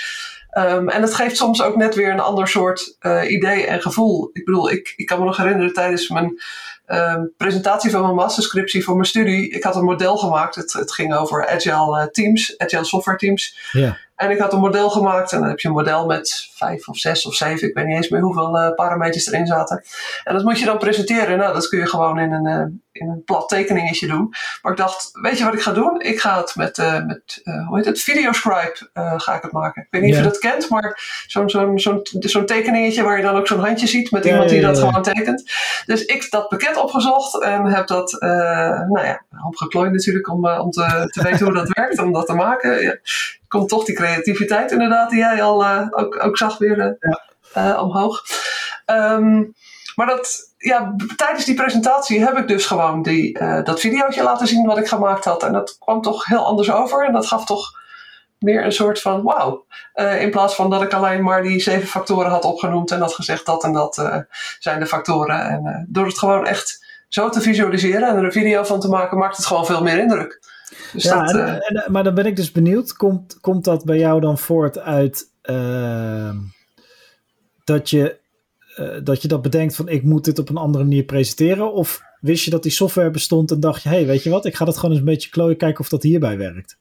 Ehm, en het geeft soms ook net weer een ander soort eh, idee en gevoel. Ik bedoel, ik, ik kan me nog herinneren tijdens mijn ehm, presentatie van mijn masterscriptie voor mijn studie. Ik had een model gemaakt. Het, het ging over agile eh, teams, agile software teams. En ik had een model gemaakt en dan heb je een model met vijf of zes of zeven, ik weet niet eens meer hoeveel uh, parameters erin zaten. En dat moet je dan presenteren. Nou, dat kun je gewoon in een, uh, in een plat tekeningetje doen. Maar ik dacht, weet je wat ik ga doen? Ik ga het met, uh, met hoe heet het, Videoscribe ga ik het maken. Ik weet niet of je dat kent, maar zo'n zo'n zo'n zo'n tekeningetje waar je dan ook zo'n handje ziet met iemand die dat gewoon tekent. Dus ik dat pakket opgezocht en heb dat, nou ja, opgeklooid natuurlijk om, om te, te weten hoe dat werkt, om dat te maken. Komt toch die creativiteit inderdaad, die jij al uh, ook, ook zag weer uh, ja. omhoog. Um, maar dat, ja, tijdens die presentatie heb ik dus gewoon die, dat videootje laten zien wat ik gemaakt had. En dat kwam toch heel anders over. En dat gaf toch meer een soort van wauw. in plaats van dat ik alleen maar die zeven factoren had opgenoemd en had gezegd dat en dat zijn de factoren. En door het gewoon echt zo te visualiseren en er een video van te maken, maakt het gewoon veel meer indruk. Dus ja, dat, en, en, maar dan ben ik dus benieuwd, komt, komt dat bij jou dan voort uit uh, dat, je, uh, dat je dat bedenkt van ik moet dit op een andere manier presenteren? Of wist je dat die software bestond en dacht je, hé, hey, weet je wat, ik ga dat gewoon eens een beetje klooien, kijken of dat hierbij werkt?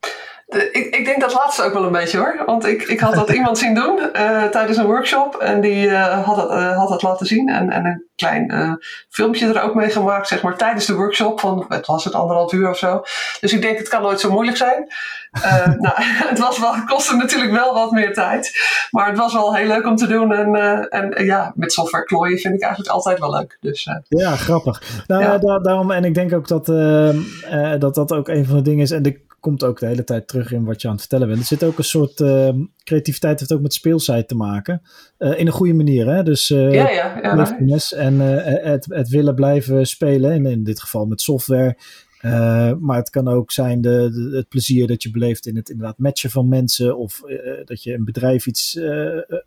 ik denk dat laatste ook wel een beetje hoor. Want ik, ik had dat iemand zien doen uh, tijdens een workshop. En die uh, had, het, uh, had het laten zien. En, en een klein filmpje er ook mee gemaakt, zeg maar, tijdens de workshop. Van, het was het anderhalf uur of zo. Dus ik denk, het kan nooit zo moeilijk zijn. nou, het, was wel, het kostte natuurlijk wel wat meer tijd. Maar het was wel heel leuk om te doen. En, en ja, met software klooien vind ik eigenlijk altijd wel leuk. Dus, ja, grappig. Nou, ja. daarom, en ik denk ook dat, dat dat ook een van de dingen is. En de komt ook de hele tijd terug in wat je aan het vertellen bent. Er zit ook een soort uh, creativiteit, heeft ook met speelsheid te maken. Uh, in een goede manier, hè? Dus uh, ja, ja, ja, en het, het willen blijven spelen. In, in dit geval met software. Maar het kan ook zijn de, het plezier dat je beleeft in het inderdaad matchen van mensen. Of dat je een bedrijf iets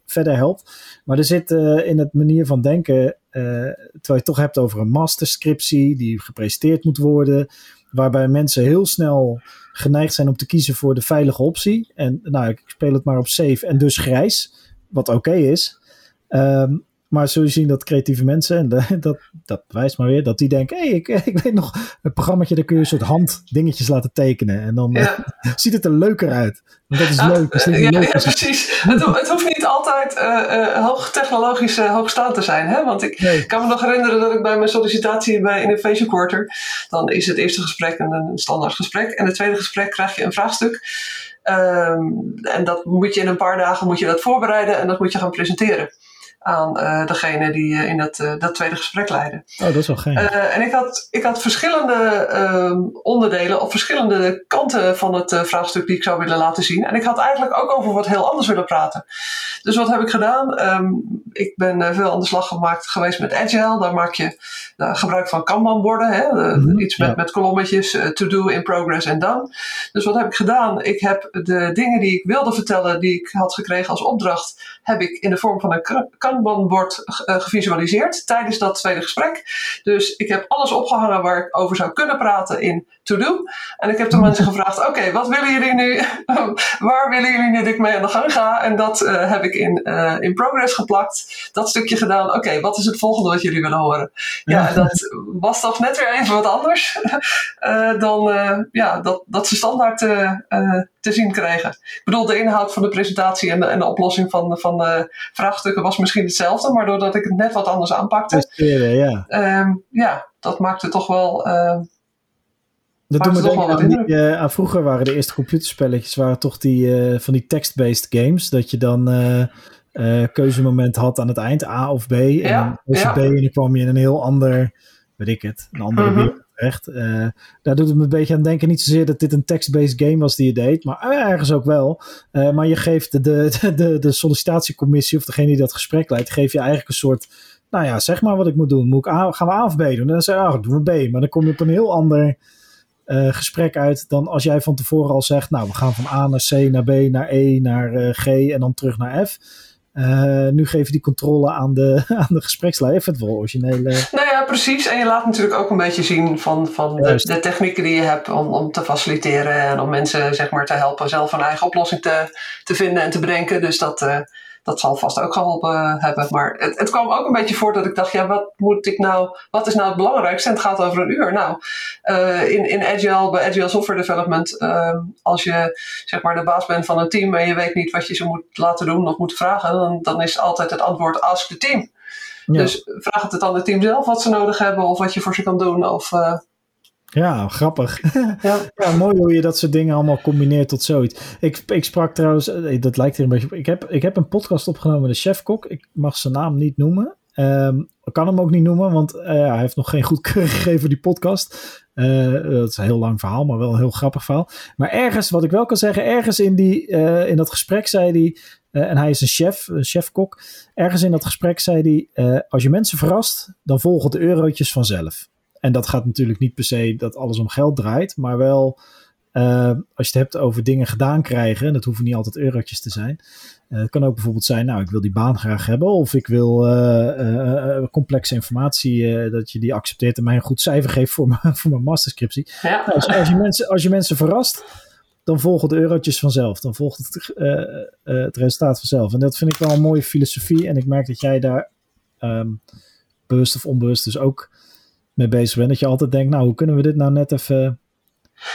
verder helpt. Maar er zit in het manier van denken, terwijl je het toch hebt over een masterscriptie die gepresenteerd moet worden. Waarbij mensen heel snel geneigd zijn om te kiezen voor de veilige optie. En nou, ik speel het maar op safe en dus grijs, wat oké is. Um, maar zul je zien dat creatieve mensen, en dat, dat bewijst maar weer, dat die denken: hé, hey, ik, ik weet nog, een programmaatje, daar kun je een soort handdingetjes laten tekenen. En dan ja. uh, ziet het er leuker uit. Dat is ja, leuk. Dat is ja, leuk ja, precies. Het, het, hoeft niet altijd uh, uh, hoogtechnologisch hoogstaand te zijn. Hè? Want ik nee. kan me nog herinneren dat ik bij mijn sollicitatie bij Innovation Quarter, dan is het eerste gesprek een, een standaard gesprek. En het tweede gesprek krijg je een vraagstuk. Um, en dat moet je in een paar dagen moet je dat voorbereiden en dat moet je gaan presenteren aan uh, degene die uh, in dat, uh, dat tweede gesprek leidde. Oh, dat is wel geen. en ik had, ik had verschillende ehm, onderdelen op verschillende kanten van het vraagstuk die ik zou willen laten zien. En ik had eigenlijk ook over wat heel anders willen praten. Dus wat heb ik gedaan? Um, ik ben veel aan de slag gemaakt geweest met Agile. Daar maak je gebruik van Kanban-borden. Hè? Mm-hmm, iets met, ja. met kolommetjes, to do, in progress en done. Dus wat heb ik gedaan? Ik heb de dingen die ik wilde vertellen, die ik had gekregen als opdracht, heb ik in de vorm van een Kanban-bord uh, gevisualiseerd tijdens dat tweede gesprek. Dus ik heb alles opgehangen waar ik over zou kunnen praten in To Do. En ik heb de mensen gevraagd: oké, okay, wat willen jullie nu? waar willen jullie nu dat ik mee aan de gang ga? En dat uh, heb ik in, uh, in Progress geplakt. Dat stukje gedaan. Oké, okay, wat is het volgende wat jullie willen horen? Ja, dat was toch net weer even wat anders dan ja, dat, dat ze standaard te zien krijgen. Ik bedoel, de inhoud van de presentatie en de, en de oplossing van, van de vraagstukken was misschien hetzelfde, maar doordat ik het net wat anders aanpakte, ja, um, ja dat maakte toch wel. Uh, dat doen we denken aan, die, uh, aan vroeger waren de eerste computerspelletjes waren toch die uh, van die text-based games. Dat je dan keuzemoment had aan het eind, A of B. En ja, dan koos je ja. B en dan kwam je in een heel ander, weet ik het, een andere Mhm. wereld terecht. Uh, daar doet het me een beetje aan denken. Niet zozeer dat dit een text-based game was die je deed, maar uh, ergens ook wel. Uh, maar je geeft de, de, de, de sollicitatiecommissie of degene die dat gesprek leidt, geef je eigenlijk een soort, nou ja, zeg maar wat ik moet doen. Moet ik A, gaan we A of B doen? En dan zeg je, ah, doen we B. Maar dan kom je op een heel ander gesprek uit dan als jij van tevoren al zegt, nou, we gaan van A naar C, naar B, naar E, naar G en dan terug naar F. Uh, nu geef je die controle aan de, aan de gespreksleider. Even het wel originele. Nou ja, precies. En je laat natuurlijk ook een beetje zien van, van de, de, technieken die je hebt om, om te faciliteren en om mensen zeg maar, te helpen zelf een eigen oplossing te, te vinden en te bedenken. Dus dat, uh, dat zal vast ook geholpen hebben. Maar het, het kwam ook een beetje voor dat ik dacht, ja, wat moet ik nou, wat is nou het belangrijkste? En het gaat over een uur. Nou, in, in Agile, bij Agile Software Development, ehm, als je zeg maar de baas bent van een team en je weet niet wat je ze moet laten doen of moet vragen, dan, dan is altijd het antwoord ask the team. Dus vraag het aan het team zelf wat ze nodig hebben of wat je voor ze kan doen. Of, ja, grappig. Ja. ja. mooi hoe je dat soort dingen allemaal combineert tot zoiets. Ik, ik sprak trouwens, eh, dat lijkt er een beetje op. Ik heb, ik heb een podcast opgenomen, de chefkok. Ik mag zijn naam niet noemen. Um, ik kan hem ook niet noemen, want uh, hij heeft nog geen goedkeuring gegeven voor die podcast. Uh, dat is een heel lang verhaal, maar wel een heel grappig verhaal. Maar ergens, wat ik wel kan zeggen, ergens in, die, uh, in dat gesprek zei hij, en hij is een chef, een chefkok. Ergens in dat gesprek zei hij, als je mensen verrast, dan volgen de eurotjes vanzelf. En dat gaat natuurlijk niet per se dat alles om geld draait, maar wel uh, als je het hebt over dingen gedaan krijgen, en dat hoeven niet altijd eurotjes te zijn. Uh, het kan ook bijvoorbeeld zijn, nou, ik wil die baan graag hebben, of ik wil uh, complexe informatie, dat je die accepteert en mij een goed cijfer geeft voor mijn, voor mijn masterscriptie. Ja. Nou, als, als, je mensen, als je mensen verrast, dan volgen de eurotjes vanzelf. Dan volgt het, het resultaat vanzelf. En dat vind ik wel een mooie filosofie. En ik merk dat jij daar um, bewust of onbewust dus ook mee bezig bent. Dat je altijd denkt, nou, hoe kunnen we dit nou net even...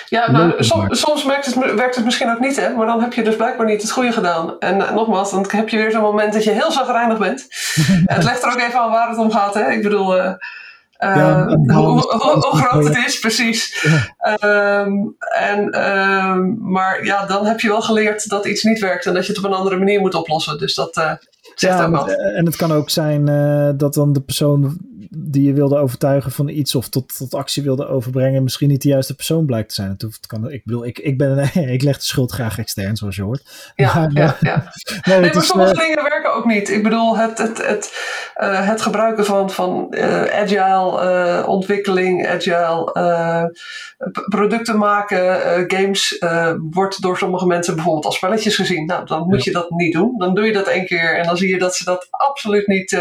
Ja, nou, soms, soms werkt, het, werkt het misschien ook niet, hè? maar dan heb je dus blijkbaar niet het goede gedaan. En uh, nogmaals, dan heb je weer zo'n moment dat je heel zagrijnig bent. het legt er ook even aan waar het om gaat. Hè? Ik bedoel, uh, ja, hoe, hoe, groot het is, precies. Um, en, um, maar ja, dan heb je wel geleerd dat iets niet werkt en dat je het op een andere manier moet oplossen. Dus dat zegt ja, ook wat. En het kan ook zijn dat dan de persoon die je wilde overtuigen van iets of tot, tot actie wilde overbrengen, misschien niet de juiste persoon blijkt te zijn. Het kan, ik bedoel, ik, ik, ben, ik leg de schuld graag extern, zoals je hoort. Ja, maar, ja, ja. nee, nee maar sommige uh, dingen werken ook niet. Ik bedoel, het, het, het, uh, het gebruiken van, van uh, agile ontwikkeling, agile producten maken, games, wordt door sommige mensen bijvoorbeeld als spelletjes gezien. Nou, dan moet je dat niet doen. Dan doe je dat één keer en dan zie je dat ze dat absoluut niet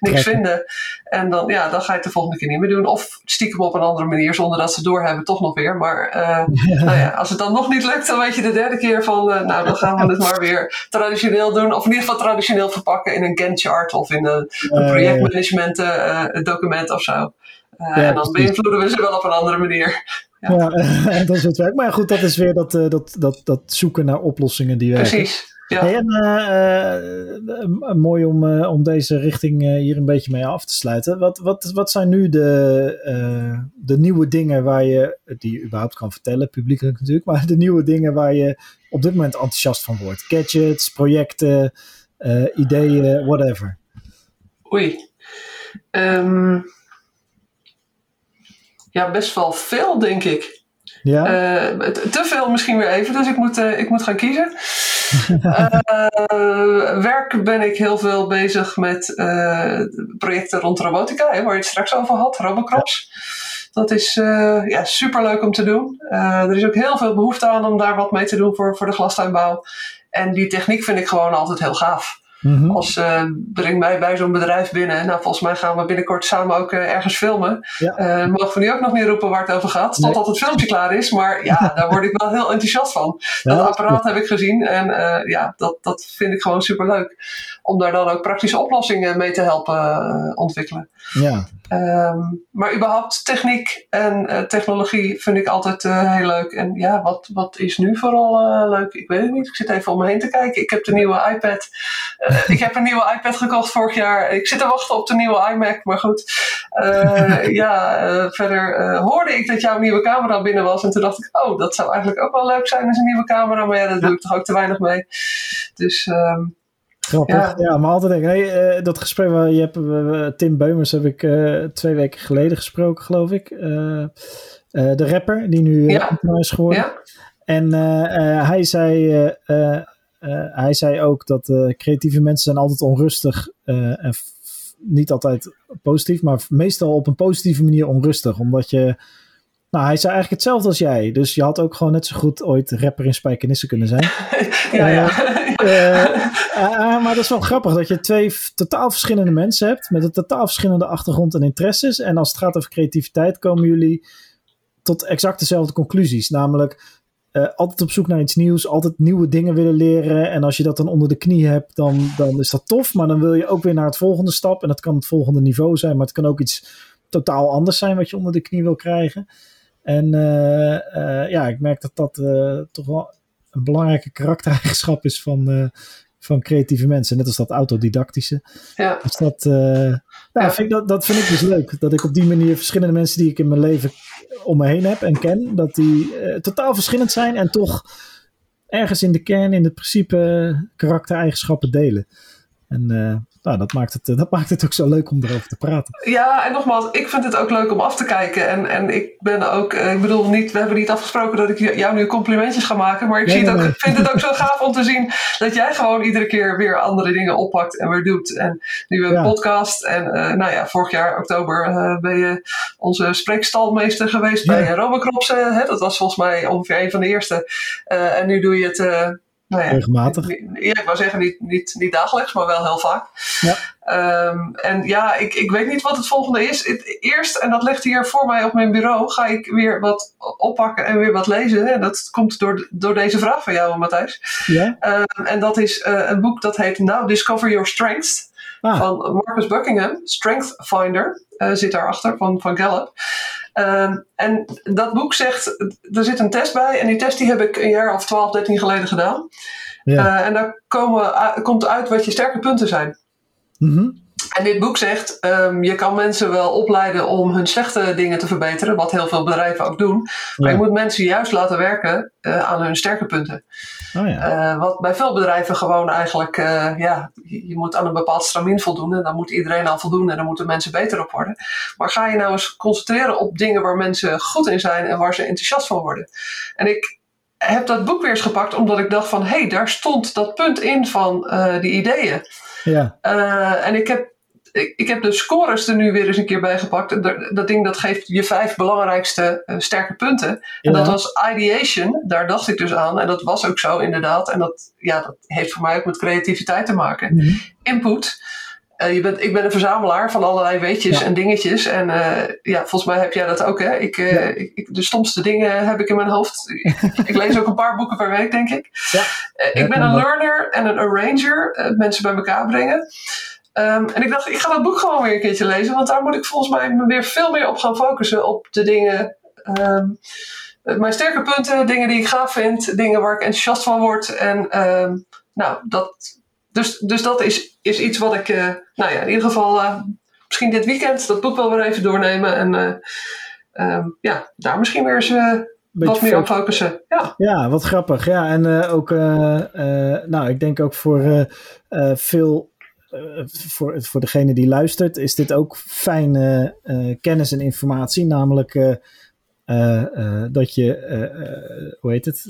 niks vinden. En dan, ja, dan ga je het de volgende keer niet meer doen. Of stiekem op een andere manier, zonder dat ze doorhebben, toch nog weer. Maar uh, nou ja, als het dan nog niet lukt, dan weet je de derde keer van, uh, nou, dan gaan we het maar weer traditioneel doen. Of in ieder geval traditioneel verpakken in een Gantt chart of in een, een projectmanagement uh, document of zo. Ja, en dan beïnvloeden we ze wel op een andere manier. Ja, ja dat is het werk. Maar goed, dat is weer dat, dat, dat, dat zoeken naar oplossingen die werken. Precies. Ja. en uh, mooi om, om deze richting hier een beetje mee af te sluiten. Wat, wat, wat zijn nu de, de nieuwe dingen waar je, die je überhaupt kan vertellen, publiekelijk natuurlijk, maar de nieuwe dingen waar je op dit moment enthousiast van wordt? Gadgets, projecten, ideeën, whatever. Oei. Um, ja, best wel veel, denk ik. Ja? te veel misschien weer even, dus ik moet, ik moet gaan kiezen uh, werk ben ik heel veel bezig met projecten rond robotica, hè, waar je het straks over had, Robocrops. Dat is uh, ja, super leuk om te doen. er is ook heel veel behoefte aan om daar wat mee te doen voor, voor de glastuinbouw. En die techniek vind ik gewoon altijd heel gaaf. Mm Als uh, breng mij bij zo'n bedrijf binnen. Nou, volgens mij gaan we binnenkort samen ook uh, ergens filmen. Ja. Uh, mogen we nu ook nog niet roepen waar het over gaat. Nee. Totdat het filmpje klaar is. Maar ja, daar word ik wel heel enthousiast van. Ja, dat apparaat heb ik gezien. En ja, dat, dat vind ik gewoon super leuk. Om daar dan ook praktische oplossingen mee te helpen ontwikkelen. Ja. Um, maar überhaupt techniek en uh, technologie vind ik altijd uh, heel leuk. En ja, wat, wat is nu vooral uh, leuk? Ik weet het niet. Ik zit even om me heen te kijken. Ik heb de nieuwe iPad. ik heb een nieuwe iPad gekocht vorig jaar. Ik zit te wachten op de nieuwe iMac. Maar goed. ja, verder hoorde ik dat jouw nieuwe camera binnen was. En toen dacht ik, oh, dat zou eigenlijk ook wel leuk zijn als een nieuwe camera. Maar ja, daar doe ik toch ook te weinig mee. Dus... Um, Grappig. Ja. maar altijd denk ik, uh, dat gesprek waar je hebt, uh, Tim Beumers heb ik uh, twee weken geleden gesproken, geloof ik. de rapper die nu ja. is geworden. Ja. En hij, zei, hij zei ook dat creatieve mensen zijn altijd onrustig en niet altijd positief, maar meestal op een positieve manier onrustig. Omdat je nou, hij zei eigenlijk hetzelfde als jij. Dus je had ook gewoon net zo goed ooit rapper in Spijkenisse kunnen zijn. ja, ja. Uh, uh, maar dat is wel grappig dat je twee totaal verschillende mensen hebt. Met een totaal verschillende achtergrond en interesses. En als het gaat over creativiteit komen jullie tot exact dezelfde conclusies. Namelijk, eh, altijd op zoek naar iets nieuws, altijd nieuwe dingen willen leren. En als je dat dan onder de knie hebt, dan, dan is dat tof. Maar dan wil je ook weer naar het volgende stap. En dat kan het volgende niveau zijn, maar het kan ook iets totaal anders zijn wat je onder de knie wil krijgen. En ja, ik merk dat dat toch wel een belangrijke karaktereigenschap is van, van creatieve mensen. Net als dat autodidactische. Ja. Dus dat, uh, nou, Vind ik, dat, dat vind ik dus leuk. Dat ik op die manier verschillende mensen die ik in mijn leven om me heen heb en ken, dat die uh, totaal verschillend zijn en toch ergens in de kern, in het principe, karaktereigenschappen delen. En uh, nou, dat maakt, het, dat maakt het ook zo leuk om erover te praten. Ja, en nogmaals, ik vind het ook leuk om af te kijken. En, en ik ben ook, eh, ik bedoel, niet, we hebben niet afgesproken dat ik jou nu complimentjes ga maken. Maar ik zie het ook, vind het ook zo gaaf om te zien dat jij gewoon iedere keer weer andere dingen oppakt en weer doet. En nu een podcast. En uh, nou ja, vorig jaar, oktober, uh, ben je onze spreekstalmeester geweest ja. bij Robocrops. hè? Dat was volgens mij ongeveer een van de eerste. en nu doe je het nou ja, Regelmatig. Ja, ik wou zeggen niet, niet, niet dagelijks, maar wel heel vaak. Ja. Um, en ja, ik, ik weet niet wat het volgende is. Het, eerst, en dat ligt hier voor mij op mijn bureau, ga ik weer wat oppakken en weer wat lezen. En dat komt door, door deze vraag van jou, Matthijs. Ja? Um, en dat is uh, een boek dat heet Now Discover Your Strengths. Ah. Van Marcus Buckingham, Strength Finder, uh, zit daarachter van, van Gallup. Um, en dat boek zegt, er zit een test bij en die test die heb ik een jaar of 12, 13 geleden gedaan. Ja. Uh, en daar komen, komt uit wat je sterke punten zijn. Mm -hmm. En dit boek zegt, um, je kan mensen wel opleiden om hun slechte dingen te verbeteren, wat heel veel bedrijven ook doen. Maar Ja. je moet mensen juist laten werken uh, aan hun sterke punten. Oh ja. Uh, wat bij veel bedrijven gewoon eigenlijk, uh, ja, je, moet aan een bepaald stramien voldoen en dan moet iedereen aan voldoen en dan moeten mensen beter op worden. Maar ga je nou eens concentreren op dingen waar mensen goed in zijn en waar ze enthousiast van worden. En ik heb dat boek weer eens gepakt omdat ik dacht van, hé, hey, daar stond dat punt in van uh, die ideeën. Ja. Uh, en ik heb ik, ik, heb de scores er nu weer eens een keer bij gepakt. Dat, ding dat geeft je vijf belangrijkste uh, sterke punten. En Ja. dat was ideation. Daar dacht ik dus aan. En dat was ook zo inderdaad. En dat, ja, dat heeft voor mij ook met creativiteit te maken. Mhm. Input. Uh, je bent, ik ben een verzamelaar van allerlei weetjes Ja. en dingetjes. En uh, ja, volgens mij heb jij dat ook. Hè? Ik, uh, Ja. ik, de stomste dingen heb ik in mijn hoofd. ik, lees ook een paar boeken per week, denk ik. Ja. Eh, ik ben een learner en een arranger. eh, mensen bij elkaar brengen. Um, en ik dacht, ik ga dat boek gewoon weer een keertje lezen. Want daar moet ik volgens mij me weer veel meer op gaan focussen. Op de dingen... Um, mijn sterke punten, dingen die ik gaaf vind. Dingen waar ik enthousiast van word. En um, nou, dat... Dus, dus dat is, is iets wat ik... Uh, nou ja, in ieder geval... Uh, misschien dit weekend dat boek wel weer even doornemen. En uh, ja, daar misschien weer eens... wat meer op focussen. Ja. ja, wat grappig. Ja, en uh, ook, uh, uh, nou, ik denk ook voor veel, voor, voor degene die luistert, is dit ook fijne kennis en informatie. Namelijk dat je, hoe heet het,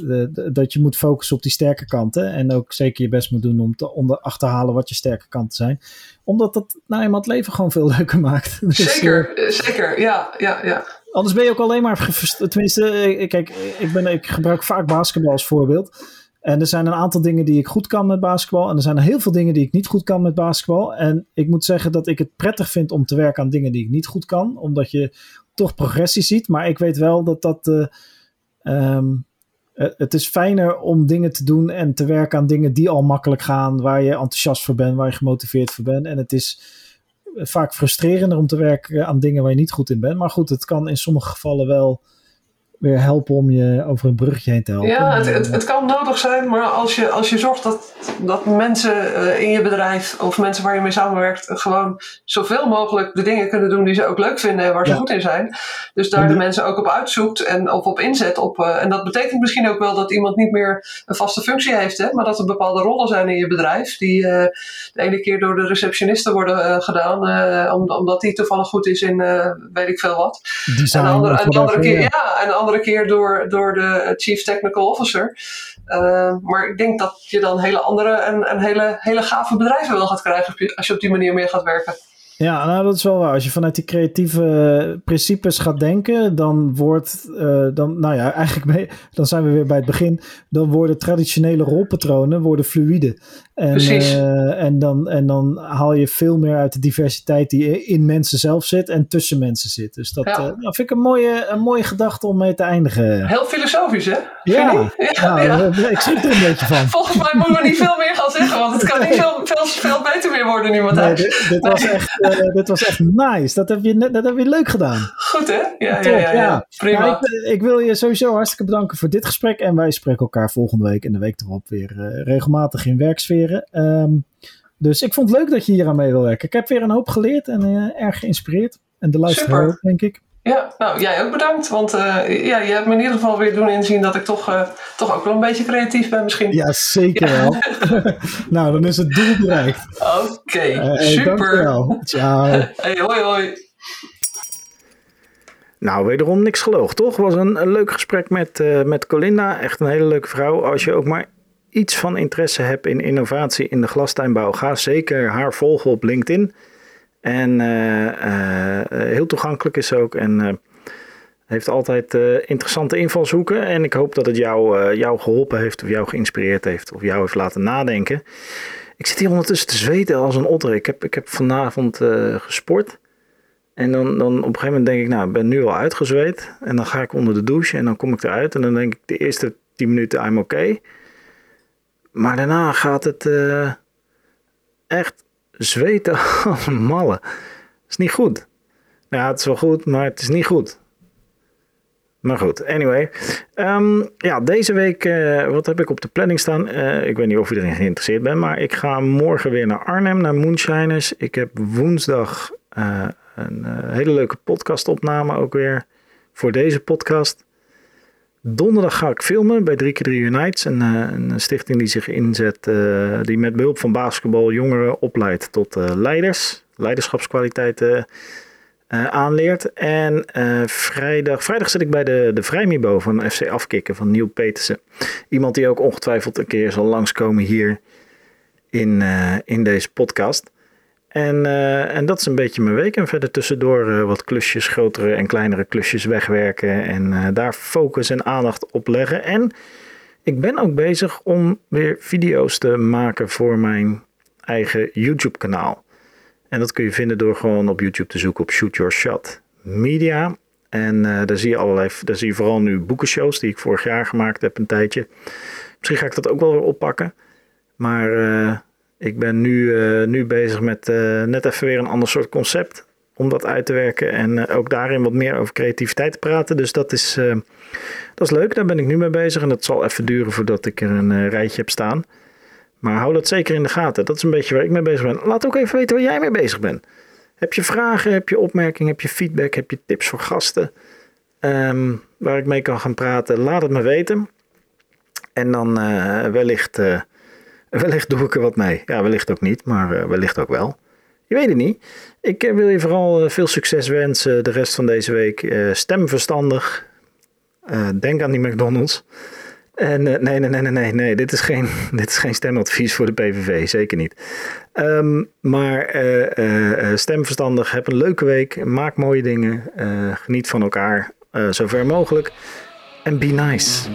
dat je moet focussen op die sterke kanten. En ook zeker je best moet doen om te onder achterhalen wat je sterke kanten zijn. Omdat dat nou eenmaal het leven gewoon veel leuker maakt. Dus, zeker, zeker, ja, ja, ja. Anders ben je ook alleen maar. Tenminste, kijk, ik, ben, ik gebruik vaak basketbal als voorbeeld. En er zijn een aantal dingen die ik goed kan met basketbal. En er zijn heel veel dingen die ik niet goed kan met basketbal. En ik moet zeggen dat ik het prettig vind om te werken aan dingen die ik niet goed kan. Omdat je toch progressie ziet. Maar ik weet wel dat dat. Uh, um, het is fijner om dingen te doen en te werken aan dingen die al makkelijk gaan. Waar je enthousiast voor bent, waar je gemotiveerd voor bent. En het is vaak frustrerender om te werken aan dingen waar je niet goed in bent. Maar goed, het kan in sommige gevallen wel weer helpen om je over een bruggetje heen te helpen. Ja, het, het, het kan nodig zijn, maar als je, als je zorgt dat, dat mensen uh, in je bedrijf of mensen waar je mee samenwerkt gewoon zoveel mogelijk de dingen kunnen doen die ze ook leuk vinden en waar ze ja. goed in zijn. Dus daar de mensen ook op uitzoekt en of op inzet. Op, uh, en dat betekent misschien ook wel dat iemand niet meer een vaste functie heeft, hè, maar dat er bepaalde rollen zijn in je bedrijf die uh, de ene keer door de receptionisten worden gedaan, om, omdat die toevallig goed is in weet ik veel wat. En de andere, en de andere keer, ja, en de andere keer door, door de Chief Technical Officer. Uh, maar ik denk dat je dan hele andere en, en hele, hele gave bedrijven wel gaat krijgen als je op die manier meer gaat werken. Ja, nou dat is wel waar. Als je vanuit die creatieve principes gaat denken, dan wordt, uh, dan, nou ja, eigenlijk mee, dan zijn we weer bij het begin. Dan worden traditionele rolpatronen worden fluïde. En, Precies. Uh, en, dan, en dan haal je veel meer uit de diversiteit die in mensen zelf zit en tussen mensen zit. Dus dat ja. uh, nou, vind ik een mooie, een mooie gedachte om mee te eindigen. Heel filosofisch, hè? Ja, ja, ja. ik schrik er een beetje van. Volgens mij moeten we niet veel meer gaan zeggen, want het kan niet veel, veel, veel beter meer worden nu. Nee, dit, dit, was echt, uh, dit was echt nice. Dat heb, je, dat heb je leuk gedaan. Goed, hè? Ja, Top, ja, ja, ja. prima. Ja, ik, ik, wil je sowieso hartstikke bedanken voor dit gesprek. En wij spreken elkaar volgende week en de week erop weer uh, regelmatig in werksferen. Um, dus ik vond het leuk dat je hier aan mee wil werken. Ik heb weer een hoop geleerd en erg geïnspireerd. En de luisteraar ook, denk ik. Ja, nou jij ook bedankt. Want uh, ja, je hebt me in ieder geval weer doen inzien dat ik toch, uh, toch ook wel een beetje creatief ben misschien. Ja, zeker wel. nou, dan is het doel bereikt. Oké, okay, uh, super. Dankjewel. Ciao. Hey, hoi hoi. Nou, wederom niks geloog, toch? Was een, een leuk gesprek met, uh, met Colinda. Echt een hele leuke vrouw. Als je ook maar iets van interesse hebt in innovatie in de glastuinbouw, ga zeker haar volgen op LinkedIn. En uh, uh, heel toegankelijk is ook. En heeft altijd interessante invalshoeken. En ik hoop dat het jou, jou geholpen heeft, of jou geïnspireerd heeft, of jou heeft laten nadenken. Ik zit hier ondertussen te zweten als een otter. Ik heb, ik heb vanavond gesport. En dan, dan op een gegeven moment denk ik, nou, ik ben nu al uitgezweet. En dan ga ik onder de douche en dan kom ik eruit. En dan denk ik de eerste 10 minuten, I'm oké. Maar daarna gaat het echt zweten als een is niet goed. Ja, het is wel goed, maar het is niet goed. Maar goed, anyway. Um, ja, deze week, uh, wat heb ik op de planning staan? Uh, ik weet niet of iedereen geïnteresseerd bent, maar ik ga morgen weer naar Arnhem, naar Moonshiners. Ik heb woensdag uh, een hele leuke podcastopname ook weer voor deze podcast. Donderdag ga ik filmen bij 3x3 Unites, een, een stichting die zich inzet, uh, die met behulp van basketbal jongeren opleidt tot uh, leiders, leiderschapskwaliteiten aanleert. En vrijdag, vrijdag zit ik bij de, de Vrijmibo van FC Afkikken van Nieuw Petersen. Iemand die ook ongetwijfeld een keer zal langskomen hier in, in deze podcast. En, uh, en dat is een beetje mijn week. En verder tussendoor uh, wat klusjes, grotere en kleinere klusjes wegwerken. En uh, daar focus en aandacht op leggen. En ik ben ook bezig om weer video's te maken voor mijn eigen YouTube kanaal. En dat kun je vinden door gewoon op YouTube te zoeken op Shoot Your Shot Media. En daar zie je allerlei, daar zie je vooral nu boekenshows die ik vorig jaar gemaakt heb een tijdje. Misschien ga ik dat ook wel weer oppakken. Maar ik ben nu, uh, nu bezig met uh, net even weer een ander soort concept om dat uit te werken en uh, ook daarin wat meer over creativiteit te praten. Dus dat is, dat is leuk, daar ben ik nu mee bezig en dat zal even duren voordat ik er een rijtje heb staan. Maar hou dat zeker in de gaten, dat is een beetje waar ik mee bezig ben. Laat ook even weten waar jij mee bezig bent. Heb je vragen, heb je opmerkingen, heb je feedback, heb je tips voor gasten um, waar ik mee kan gaan praten? Laat het me weten. En dan wellicht... Wellicht doe ik er wat mee. Ja, wellicht ook niet, maar uh, wellicht ook wel. Je weet het niet. Ik uh, wil je vooral uh, veel succes wensen de rest van deze week. stem verstandig. denk aan die McDonald's. En nee, nee, nee, nee, nee, nee. Dit is geen, dit is geen stemadvies voor de PVV. Zeker niet. Um, maar stem verstandig. Heb een leuke week. Maak mooie dingen. geniet van elkaar. zover mogelijk. En be nice.